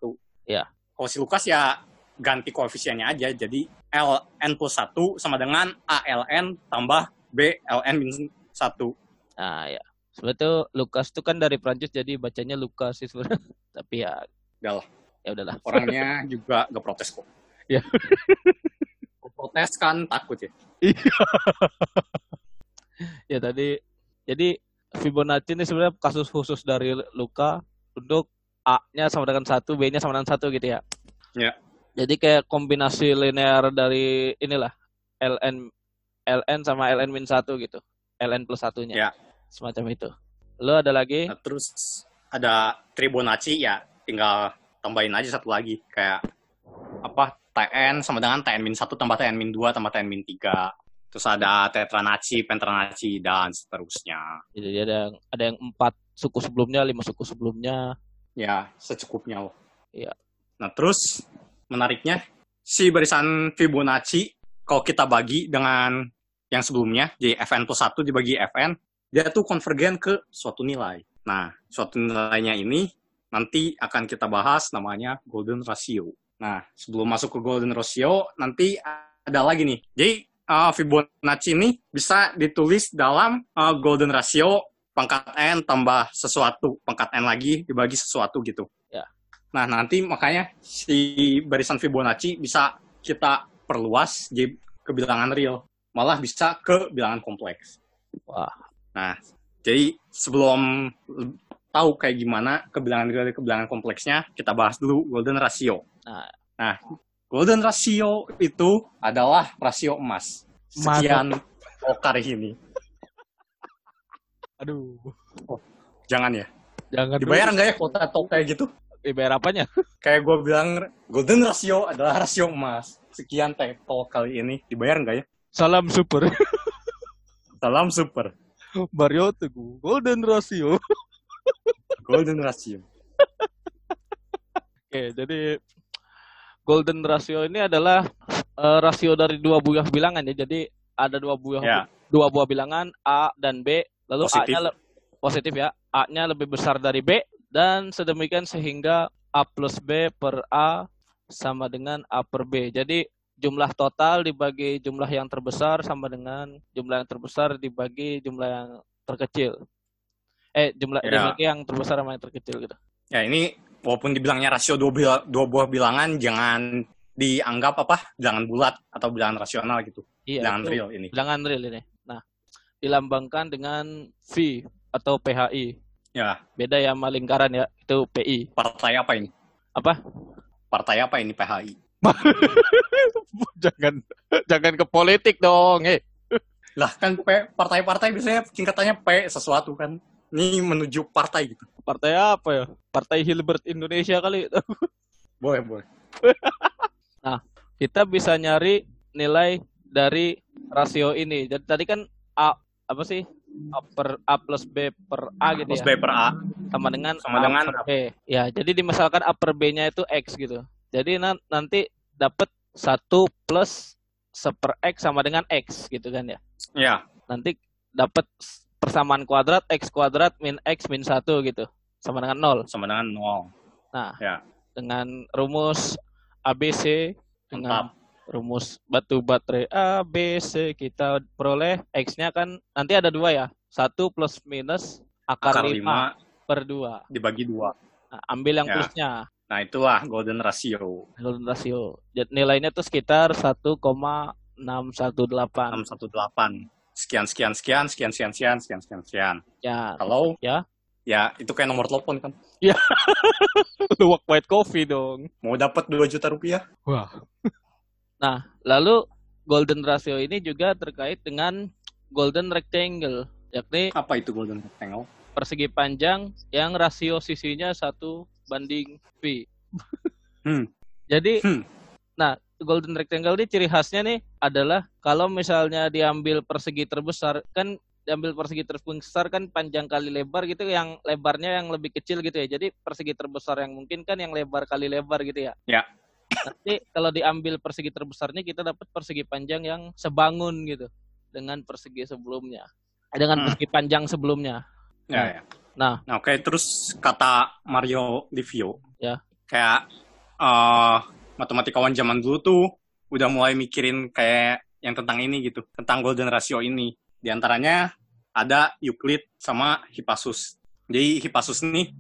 Iya. Kalau si Lukas ya ganti koefisiennya aja, jadi ln plus 1 sama dengan aln tambah bln min 1. Nah, ya. Sebenarnya tuh Lukas tuh kan dari Prancis jadi bacanya Lukas sih sebenarnya. Tapi ya Udahlah. Ya udahlah. Orangnya juga gak protes kok. Iya. Kalau protes kan takut ya. Ya tadi jadi Fibonacci ini sebenarnya kasus khusus dari Luka untuk A-nya sama dengan satu, B-nya sama dengan satu gitu ya. Ya. Jadi kayak kombinasi linear dari inilah ln ln sama ln min satu gitu. ln plus satunya. Ya. Semacam itu. Lo ada lagi? Nah, terus ada Tribonacci ya tinggal tambahin aja satu lagi kayak apa TN sama dengan TN min 1 tambah TN min 2 tambah TN min 3. Terus ada Tetranacci, Pentranacci dan seterusnya. Jadi ada yang ada yang empat suku sebelumnya, lima suku sebelumnya. Ya, secukupnya loh. Iya. Nah, terus menariknya si barisan Fibonacci kalau kita bagi dengan yang sebelumnya, jadi Fn plus 1 dibagi Fn, dia tuh konvergen ke suatu nilai. Nah, suatu nilainya ini nanti akan kita bahas namanya golden ratio. Nah, sebelum masuk ke golden ratio, nanti ada lagi nih. Jadi, uh, Fibonacci ini bisa ditulis dalam uh, golden ratio pangkat n tambah sesuatu, pangkat n lagi dibagi sesuatu gitu. Ya. Nah, nanti makanya si barisan Fibonacci bisa kita perluas jadi ke bilangan real, malah bisa ke bilangan kompleks. Wah, Nah, jadi sebelum tahu kayak gimana kebilangan dan kebilangan kompleksnya, kita bahas dulu golden ratio. Nah. Nah, golden ratio itu adalah rasio emas. Sekian pokar ini. aduh. Jangan ya. Jangan Dibayar nggak ya kuota top kayak gitu? Dibayar apanya? Kayak gue bilang, golden ratio adalah rasio emas. Sekian tekol kali ini. Dibayar nggak ya? Salam super. Salam super. Mario Teguh. Golden Ratio. Golden ratio. Oke, jadi golden ratio ini adalah eh, rasio dari dua buah bilangan ya. Jadi ada dua buah Ya. dua buah bilangan A dan B. Lalu Positif. A-nya le- positif ya. A-nya lebih besar dari B dan sedemikian sehingga A plus B per A sama dengan A per B. Jadi jumlah total dibagi jumlah yang terbesar sama dengan jumlah yang terbesar dibagi jumlah yang terkecil. Eh, jumlah Ya. yang terbesar sama yang terkecil gitu. Ya ini walaupun dibilangnya rasio dua, bila- dua buah bilangan, jangan dianggap apa bilangan bulat atau bilangan rasional gitu. Iya, bilangan itu- real ini. bilangan real ini. Nah, dilambangkan dengan V atau PHI. Ya, Beda ya sama lingkaran ya, itu PI. partai apa ini? Apa? Partai apa ini PHI? jangan jangan ke politik dong, eh. Lah kan partai-partai biasanya singkatannya P sesuatu kan. Ini menuju partai gitu. Partai apa ya? Partai Hilbert Indonesia kali. Boleh, boleh. Kita bisa nyari nilai dari rasio ini. Jadi tadi kan A apa sih? A per A plus B per A gitu Plus ya. B per A. Sama dengan Sama A dengan per B. Ya, jadi dimisalkan A per B-nya itu X gitu. Jadi nan- nanti dapat 1 plus seper X sama dengan X gitu kan ya. Ya, nanti dapat persamaan kuadrat x kuadrat min x min 1 gitu. Sama dengan 0. Sama dengan 0. Nah, Ya. dengan rumus ABC dengan Mantap. rumus batu baterai A, B, C kita peroleh X-nya kan nanti ada dua ya. Satu plus minus akar, Akar 5, 5 per 2. dibagi 2. Nah, ambil yang Ya. plusnya. Nah, itulah golden ratio. Golden ratio. Nilainya tuh sekitar 1,618. 618. Sekian, sekian, sekian, sekian, sekian, sekian, sekian, sekian, sekian. Ya, Kalau Ya. ya itu kayak nomor telepon kan. luwak white coffee dong. Mau dapat 2 juta rupiah? Wah. nah, lalu golden ratio ini juga terkait dengan golden rectangle, yakni Apa itu golden rectangle? persegi panjang yang rasio sisinya satu banding V. Hmm. Jadi, Hmm. nah golden rectangle ini ciri khasnya nih adalah kalau misalnya diambil persegi terbesar kan diambil persegi terbesar kan panjang kali lebar gitu yang lebarnya yang lebih kecil gitu ya. Jadi persegi terbesar yang mungkin kan yang lebar kali lebar gitu ya. Ya. Nanti kalau diambil persegi terbesarnya kita dapat persegi panjang yang sebangun gitu dengan persegi sebelumnya. Dengan Hmm. persegi panjang sebelumnya. Ya, ya. Nah. Nah, oke. Terus kata Mario Livio. Ya. Kayak eh matematikawan zaman dulu tuh udah mulai mikirin kayak yang tentang ini gitu. Tentang golden ratio ini. Di antaranya ada Euclid sama Hippasus. Jadi Hippasus ini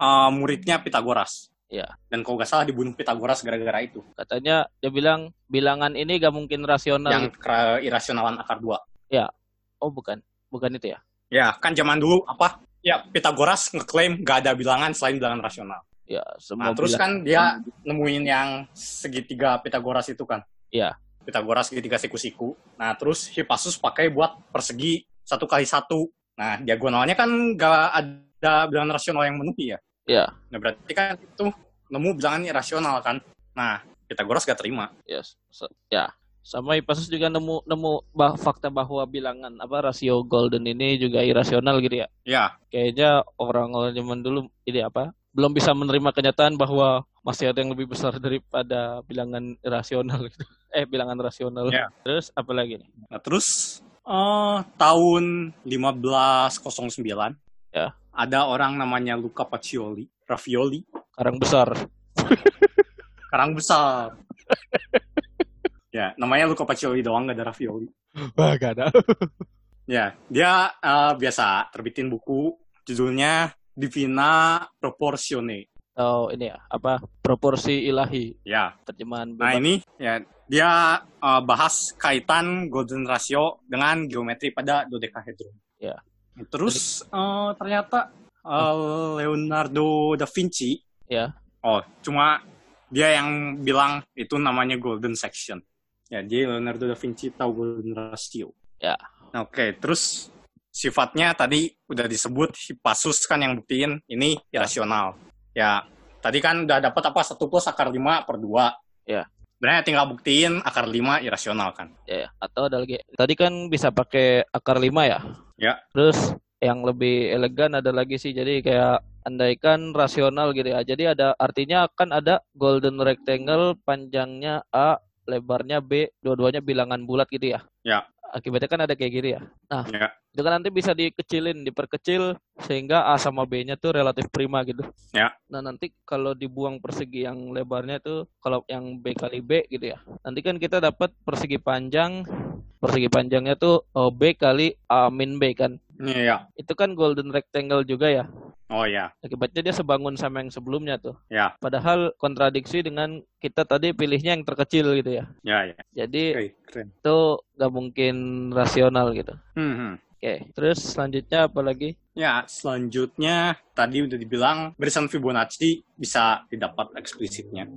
eh, muridnya Pitagoras. Ya. Dan kalau nggak salah dibunuh Pitagoras gara-gara itu. Katanya dia bilang bilangan ini gak mungkin rasional. Yang keirasionalan akar dua. Oh bukan, bukan itu ya? Ya, kan zaman dulu apa? Ya, Pitagoras ngeklaim gak ada bilangan selain bilangan rasional. Ya semua. Nah, terus bilang- kan dia nemuin yang segitiga Pitagoras itu kan. Iya. Pitagoras segitiga siku-siku. Nah, terus Hippasus pakai buat persegi satu kali satu. Nah, diagonalnya kan gak ada bilangan rasional yang menuhi ya. Iya. Nah, berarti kan itu nemu bilangan irasional kan. Nah, Pitagoras gak terima. ya, so- ya. Sama Hippasus juga nemu nemu bah- fakta bahwa bilangan apa rasio golden ini juga irasional gitu ya. Ya, Kayaknya orang-orang zaman dulu ini apa belum bisa menerima kenyataan bahwa masih ada yang lebih besar daripada bilangan irasional gitu. Eh bilangan rasional. Ya. Terus apa lagi nih? Nah, terus eh, tahun 1509 Ya. ada orang namanya Luca Pacioli, Ravioli, Karang besar. karang besar. ya, namanya Luca Pacioli doang, gak ada Ravioli. Wah, gak ada. Ya, dia eh, biasa terbitin buku judulnya Divina Proportione. Oh, ini ya, apa? Proporsi ilahi. Ya, Terjemahan nah bebas. ini ya dia eh, bahas kaitan golden ratio dengan geometri pada dodecahedron. Ya. Terus eh, ternyata eh, Leonardo da Vinci Ya. Oh, cuma dia yang bilang itu namanya golden section. Ya, dia Leonardo da Vinci tahu golden ratio. Ya. Nah, Oke, terus sifatnya tadi udah disebut Hippasus kan yang buktiin ini irasional. Ya, tadi kan udah dapat apa satu plus akar 5 per 2. Ya. Sebenarnya tinggal buktiin akar 5 irasional kan. Ya, ya. atau ada lagi. Tadi kan bisa pakai akar 5 ya? Ya. Terus yang lebih elegan ada lagi sih. Jadi kayak andaikan rasional gitu ya. Jadi ada artinya kan ada golden rectangle panjangnya A, lebarnya B, dua-duanya bilangan bulat gitu ya. Ya. Akibatnya kan ada kayak gitu ya. Nah, Ya. itu kan nanti bisa dikecilin, diperkecil sehingga A sama B-nya tuh relatif prima gitu. Ya. Nah, nanti kalau dibuang persegi yang lebarnya tuh kalau yang B kali B gitu ya. Nanti kan kita dapat persegi panjang persegi panjangnya tuh oh, B kali A min B kan. Ini ya. Itu kan golden rectangle juga ya. Oh ya. Akibatnya dia sebangun sama yang sebelumnya tuh. Ya. Padahal kontradiksi dengan kita tadi pilihnya yang terkecil gitu ya. Ya, ya. Jadi Oke, keren. itu nggak mungkin rasional gitu. Hmm, hmm. Oke, terus selanjutnya apa lagi? Ya, selanjutnya tadi udah dibilang barisan Fibonacci bisa didapat eksplisitnya.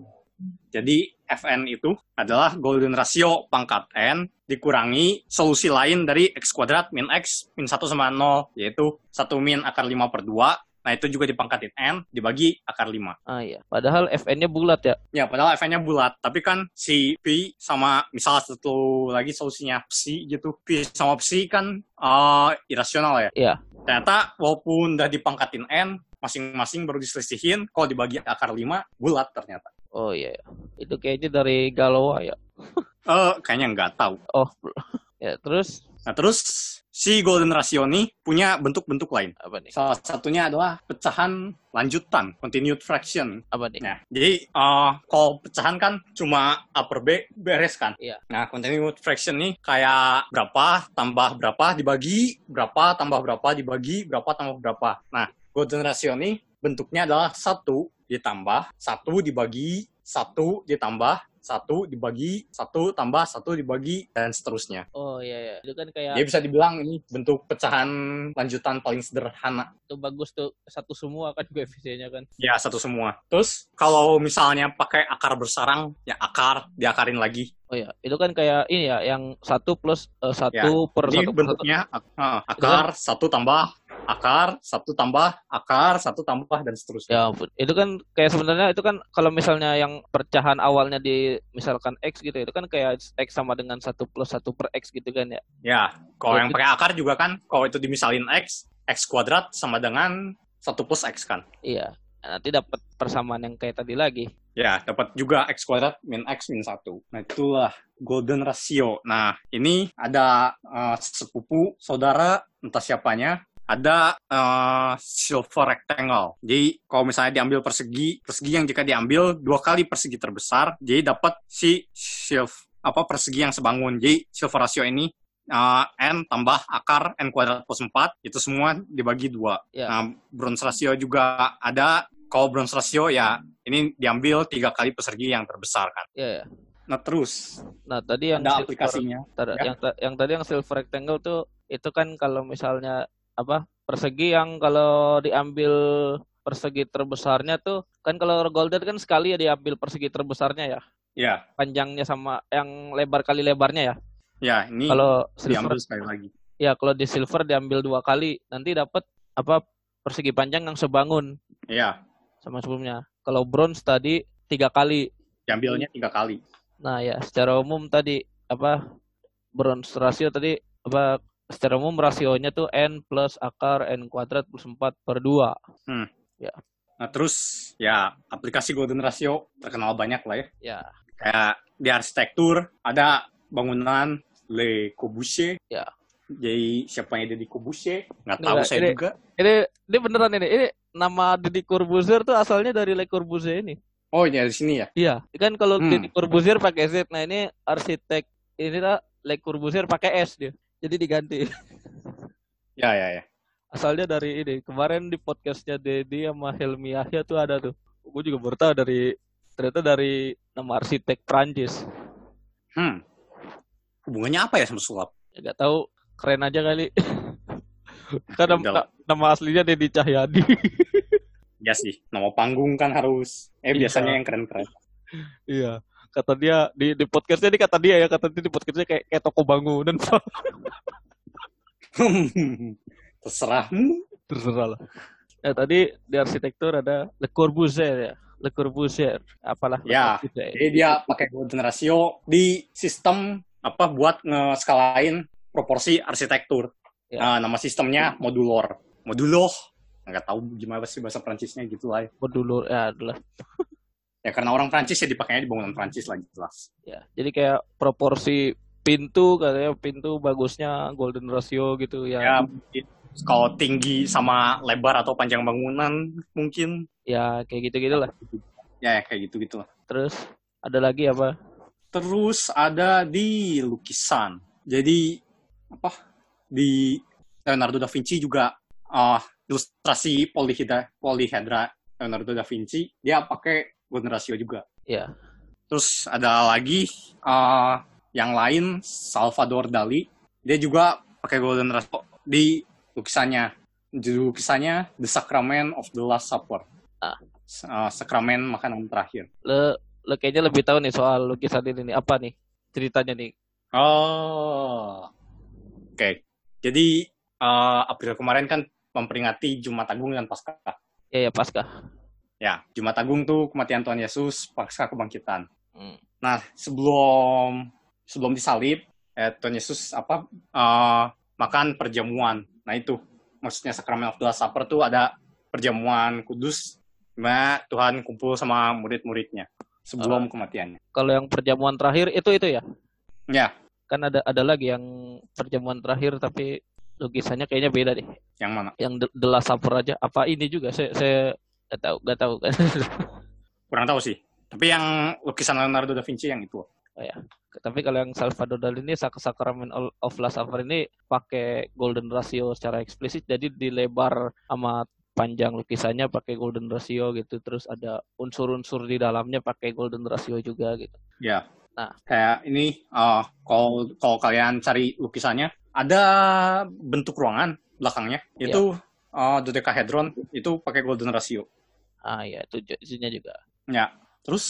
Jadi Fn itu adalah golden ratio pangkat n dikurangi solusi lain dari x kuadrat min x min 1 sama 0, yaitu 1 min akar 5 per 2. Nah, itu juga dipangkatin n dibagi akar 5. Ah iya, padahal Fn-nya bulat ya. Ya, padahal Fn-nya bulat. Tapi kan si Pi sama misalnya satu lagi solusinya Psi gitu. Pi sama Psi kan eh, irasional ya. Iya. Ternyata walaupun udah dipangkatin N, masing-masing baru diselisihin, kalau dibagi akar 5, bulat ternyata. Oh iya, iya. itu kayaknya dari Galois ya. Eh, kayaknya nggak tahu. Oh, ya terus Nah, terus si golden ratio nih punya bentuk-bentuk lain. Apa nih? Salah satunya adalah pecahan lanjutan, continued fraction. Apa nih? Nah, jadi eh, kalau pecahan kan cuma upper B beres kan. Iya. Nah, continued fraction nih kayak berapa tambah berapa dibagi berapa tambah berapa dibagi berapa tambah berapa. Nah, golden ratio nih bentuknya adalah satu ditambah satu dibagi satu ditambah satu dibagi satu tambah satu dibagi dan seterusnya. Oh iya iya. Itu kan kayak Dia bisa dibilang ini bentuk pecahan lanjutan paling sederhana. itu bagus tuh satu semua kan koefisiennya kan. Ya, satu semua. Terus kalau misalnya pakai akar bersarang, ya akar, diakarin lagi. Oh iya, itu kan kayak ini ya yang satu plus eh, satu per Jadi satu per satu. bentuknya uh, akar, satu tambah, akar, satu tambah, akar, satu tambah, dan seterusnya. Ya ampun. Itu kan kayak sebenarnya itu kan kalau misalnya yang pecahan awalnya di misalkan X gitu itu kan kayak X sama dengan satu plus satu per X gitu kan ya. Ya, kalau yang pakai akar juga kan, kalau itu dimisalin X, X kuadrat sama dengan satu plus X kan. Iya. Nah, nanti dapat persamaan yang kayak tadi lagi. Ya, dapat juga X kuadrat min X min 1. Nah, itulah golden ratio. Nah, ini ada eh, sepupu, saudara, entah siapanya, ada eh, silver rectangle. Jadi, kalau misalnya diambil persegi, persegi yang jika diambil dua kali persegi terbesar, jadi dapat si silver apa persegi yang sebangun. Jadi, silver ratio ini eh, n tambah akar n kuadrat plus 4, itu semua dibagi dua. Ya. Nah, bronze ratio juga ada. Kalau bronze ratio ya ini diambil tiga kali persegi yang terbesar kan. Iya ya. Nah terus Nah, tadi yang ada silver- aplikasinya. tar- Ya. yang yang tadi yang silver rectangle tuh itu kan kalau misalnya apa? Persegi yang kalau diambil persegi terbesarnya tuh kan kalau golden kan sekali ya diambil persegi terbesarnya ya. Ya, Panjangnya sama yang lebar kali lebarnya ya. ya ini Kalau silver diambil sekali lagi. ya kalau di silver diambil dua kali nanti dapat apa persegi panjang yang sebangun Ya, sama sebelumnya. Kalau bronze tadi tiga kali. diambilnya tiga kali. Nah ya secara umum tadi apa bronze rasio tadi apa secara umum rasionya tuh n plus akar n kuadrat plus 4 per 2. Nah terus ya aplikasi golden ratio terkenal banyak lah ya. Ya, Kayak di arsitektur ada bangunan Le Corbusier. Ya. Jadi siapanya Deddy Corbusier? Nggak tahu Nggak, saya ini- juga. ini ini beneran ini. Ini nama Deddy Corbuzier tuh asalnya dari Le Corbusier ini. Oh ini dari sini ya? Iya, kan kalau Hmm. Deddy Corbuzier pakai Z. Nah, ini arsitek ini lah Le Corbusier pakai S dia. Jadi diganti. Ya ya ya. Asalnya dari ini. Kemarin di podcastnya Deddy sama Helmi Yahya tuh ada tuh. Gue juga baru tahu dari ternyata dari nama arsitek Prancis. Hmm. Hubungannya apa ya sama sulap? Ya gak tahu keren aja kali. Karena Udah lah. nama aslinya Deddy Cahyadi. Ya sih, nama panggung kan harus. Eh Iya. biasanya yang keren-keren. iya. Kata dia di di podcastnya di kata dia ya kata dia di podcastnya kayak kayak toko bangunan Terserahmu. terserah lah. Ya tadi di arsitektur ada Le Corbusier ya. Le Corbusier. Apalah. Ya, Corbusier. Jadi dia pakai golden ratio di sistem apa buat ngeskalain proporsi arsitektur. Ya. Nah, nama sistemnya modulor. Modulo. Nggak tahu gimana sih bahasa Prancisnya gitu lah. ya. Modulur ya adalah. Ya karena orang Prancis ya dipakainya di bangunan Prancis lah jelas. Ya. Jadi kayak proporsi pintu katanya pintu bagusnya golden ratio gitu ya. Ya kalau tinggi sama lebar atau panjang bangunan mungkin Ya kayak gitu-gitu lah. ya kayak gitu gitu lah. Terus ada lagi apa? Terus ada di lukisan. Jadi apa di Leonardo da Vinci juga ah, ilustrasi polyhedra, polyhedra Leonardo da Vinci dia pakai golden ratio juga. Ya. Terus ada lagi ah, yang lain Salvador Dali dia juga pakai golden ratio di lukisannya. Di lukisannya The Sacrament of the Last Supper. Ah. S- ah, sakramen makanan terakhir. Le, le kayaknya lebih tahu nih soal lukisan ini nih. Apa nih ceritanya nih? Oh, oke. Jadi eh, April kemarin kan memperingati Jumat Agung dan Paskah. Ya ya Paskah. Ya, Jumat Agung tuh kematian Tuhan Yesus, Paskah kebangkitan. Hmm. Nah, sebelum sebelum disalib, eh, Tuhan Yesus apa eh, makan perjamuan. Nah itu maksudnya sakramen of the Last Supper tuh ada perjamuan kudus, di mana Tuhan kumpul sama murid-muridnya sebelum kematiannya. Kalau yang perjamuan terakhir itu itu ya. Ya, Kan ada ada lagi yang perjamuan terakhir tapi lukisannya kayaknya beda deh. Yang mana? Yang The, The Last Supper aja. Apa ini juga? Saya saya nggak tahu, nggak tahu kan. Kurang tahu sih. Tapi yang lukisan Leonardo da Vinci yang itu. Tapi kalau yang Salvador Dali ini Sak- Sacrament of Last Supper ini pakai golden ratio secara eksplisit jadi dilebar sama panjang lukisannya pakai golden ratio gitu terus ada unsur-unsur di dalamnya pakai golden ratio juga gitu. Ya. Nah. Kayak ini, eh, kalau kalau kalian cari lukisannya, ada bentuk ruangan belakangnya. Itu eh, dodecahedron, itu pakai golden ratio. Ah ya itu isinya juga. Ya. Terus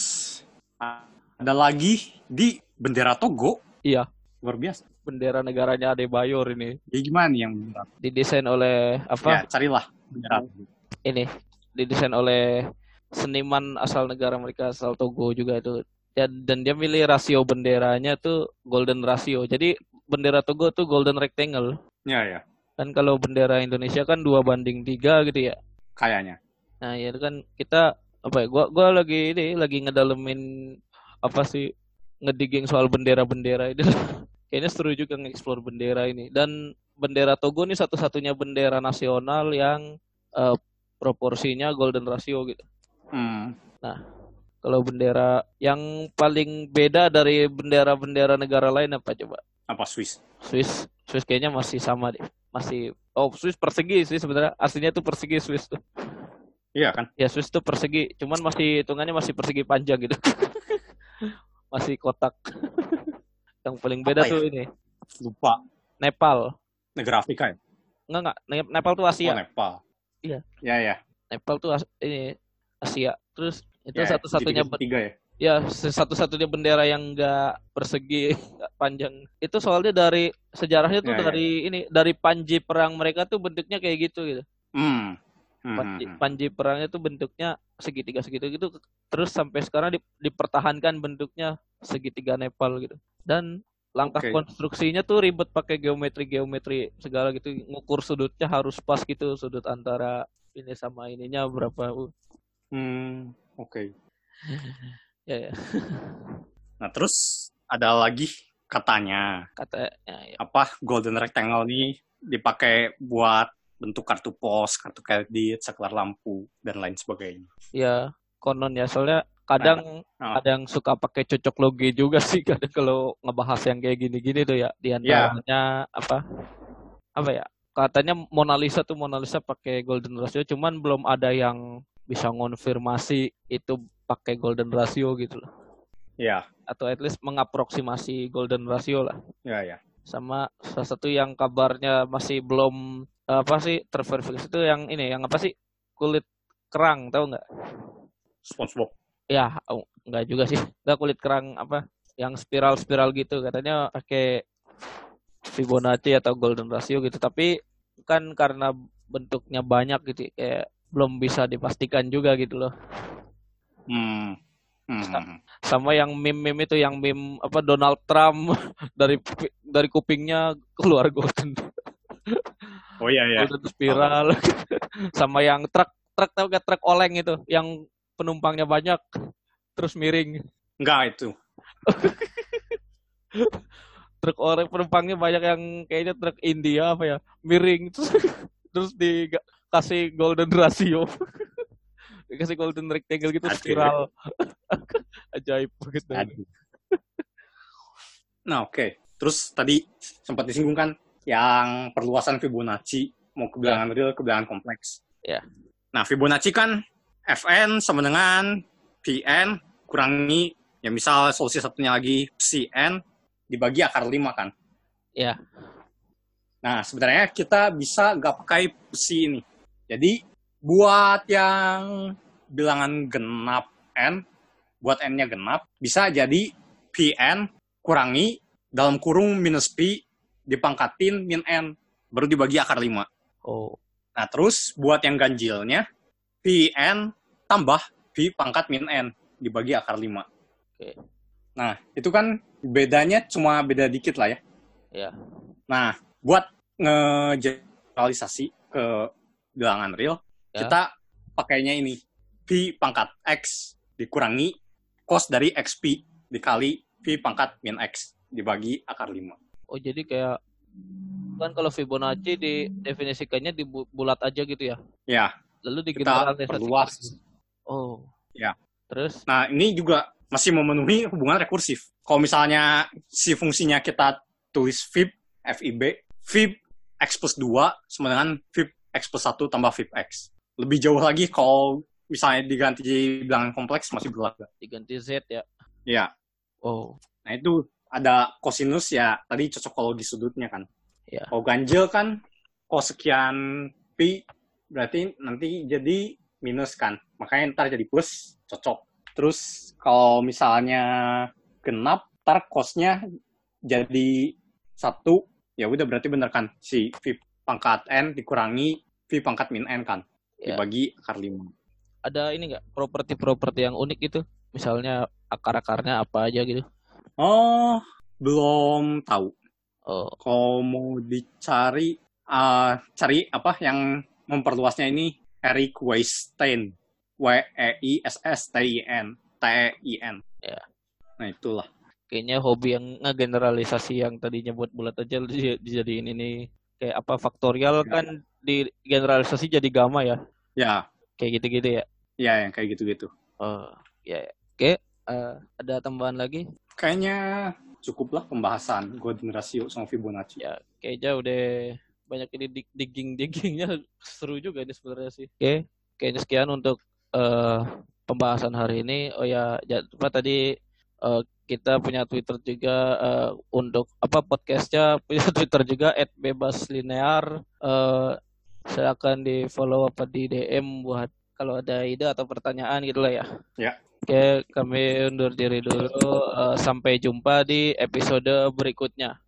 ada lagi di bendera Togo. Iya. Luar biasa. Bendera negaranya Adebayor ini Ya gimana nih yang bendera? didesain oleh apa? Ya, carilah bendera. ini didesain oleh seniman asal negara mereka asal Togo juga itu dan, dan dia milih rasio benderanya tuh golden ratio jadi bendera Togo tuh golden rectangle Ya, ya. Kan kalau bendera Indonesia kan dua banding tiga gitu ya Kayaknya. nah ya kan kita apa ya gua gua lagi ini lagi ngedalemin apa sih ngedigging soal bendera-bendera itu kayaknya seru juga nge-explore bendera ini dan bendera Togo ini satu-satunya bendera nasional yang eh, proporsinya golden ratio gitu Hmm. Kalau bendera yang paling beda dari bendera-bendera negara lain apa coba? Apa Swiss? Swiss, Swiss kayaknya masih sama deh. Masih oh Swiss persegi sih sebenarnya. Aslinya tuh persegi Swiss tuh. Iya kan? Ya Swiss tuh persegi, cuman masih hitungannya masih persegi panjang gitu. masih kotak. yang paling beda Apa ya? tuh ini Lupa. Nepal. Negara Afrika ya? Enggak enggak, Ne- Nepal tuh Oh, Asia. Nepal. Iya. Ya, ya. Nepal tuh As- ini Asia. Terus itu Ya, satu-satunya segitiga tiga ya. Ya, satu-satunya bendera yang enggak persegi, nggak panjang. Itu soalnya dari sejarahnya tuh Ya, ya. dari ini, dari panji perang mereka tuh bentuknya kayak gitu gitu. Hmm. Hmm, Panji, hmm, hmm. panji perangnya tuh bentuknya segitiga segitiga gitu. Terus sampai sekarang di- dipertahankan bentuknya segitiga Nepal gitu. Dan langkah Oke. konstruksinya tuh ribet pakai geometri-geometri segala gitu. Ngukur sudutnya harus pas gitu, sudut antara ini sama ininya berapa. Uh, Hmm, Oke. ya ya, Nah, terus ada lagi katanya katanya ya. apa golden rectangle ini dipakai buat bentuk kartu pos, kartu kredit, saklar lampu dan lain sebagainya. Ya, konon ya. Soalnya kadang Nah, ada yang suka pakai cocok logi juga sih kadang kalau ngebahas yang kayak gini-gini tuh ya. Di Iya. antaranya apa? Apa ya? Katanya Mona Lisa tuh Mona Lisa pakai golden ratio, cuman belum ada yang bisa ngonfirmasi itu pakai golden ratio gitu loh. Ya, Atau at least mengaproksimasi golden ratio lah. ya, ya. Sama salah satu yang kabarnya masih belum apa sih terverifikasi itu yang ini, yang apa sih? Kulit kerang, tahu nggak? SpongeBob. ya oh, enggak juga sih enggak kulit kerang apa yang spiral-spiral gitu katanya pakai Fibonacci atau golden ratio gitu tapi kan karena bentuknya banyak gitu kayak belum bisa dipastikan juga gitu loh Hmm. Hmm, Sa- hmm. sama yang meme-meme itu yang meme apa Donald Trump dari dari kupingnya keluar golden Oh iya ya. golden spiral sama yang truk truk tahu gak truk oleng itu yang penumpangnya banyak terus miring Enggak itu. truk orang penumpangnya banyak yang kayaknya truk India apa ya miring terus terus dikasih golden ratio dikasih golden rectangle gitu Aduh. spiral ajaib Aduh. Nah, oke. Terus tadi sempat disinggung kan yang perluasan Fibonacci mau ke bilangan real ke bilangan kompleks. Ya. Nah, Fibonacci kan Fn sama dengan Pn kurangi ya misal solusi satunya lagi Cn dibagi akar 5 kan. Ya. Nah, sebenarnya kita bisa nggak pakai psi ini. Jadi, buat yang bilangan genap n, buat n-nya genap, bisa jadi pn kurangi dalam kurung minus pi dipangkatin min n, baru dibagi akar 5. oh Nah, terus buat yang ganjilnya, pn tambah pi pangkat min n, dibagi akar 5. Oke. Nah, itu kan bedanya cuma beda dikit lah ya. ya Nah, buat ngegeneralisasi ke bilangan real, Ya. kita pakainya ini. P pangkat X dikurangi cos dari XP dikali P pangkat min X dibagi akar 5. oh jadi kayak kan kalau Fibonacci didefinisikannya di bu- bulat aja gitu ya. Ya, Lalu kita digeneralisasikan. perluas. Oh. Ya. Terus Nah, ini juga masih memenuhi hubungan rekursif. Kalau misalnya si fungsinya kita tulis fib, fib, fib x plus 2 sama dengan fib x plus 1 tambah fib x. Lebih jauh lagi kalau misalnya diganti bilangan kompleks masih berlaku. diganti Z ya. Ya, Oh. nah itu ada kosinus ya, tadi cocokologi sudutnya kan. Ya. Kalau ganjil kan, cos sekian pi, berarti nanti jadi minus kan. Makanya ntar jadi plus, cocok. Terus kalau misalnya genap, ntar cosnya jadi satu, ya udah berarti bener kan. Si V pangkat N dikurangi V pangkat min N kan. Ya. Dibagi akar 5. Ada ini nggak properti-properti yang unik gitu? Misalnya akar-akarnya apa aja gitu? Oh, belum tahu. Oh. kalau mau dicari eh, cari apa yang memperluasnya ini Eric Weinstein W E I S S T I N T E I N Ya. nah itulah Kayaknya hobi yang ngegeneralisasi yang tadinya buat bulat aja di- dijadiin ini kayak apa faktorial Ya. kan di generalisasi jadi gamma ya. ya Kayak gitu-gitu ya. ya yang kayak gitu-gitu Oh, ya. ya. Oke, eh, ada tambahan lagi? kayaknya cukuplah pembahasan golden ratio sama Fibonacci Ya, kayaknya udah banyak ini dig- digging-diggingnya seru juga ini sebenarnya sih. Oke, kayaknya sekian untuk eh, pembahasan hari ini. Oh ya, apa tadi eh, kita punya Twitter juga eh, untuk apa podcastnya punya Twitter juga @bebaslinear. Eh, silakan di follow apa di DM buat kalau ada ide atau pertanyaan gitu lah ya. Ya. Oke, kami undur diri dulu. Eh, sampai jumpa di episode berikutnya.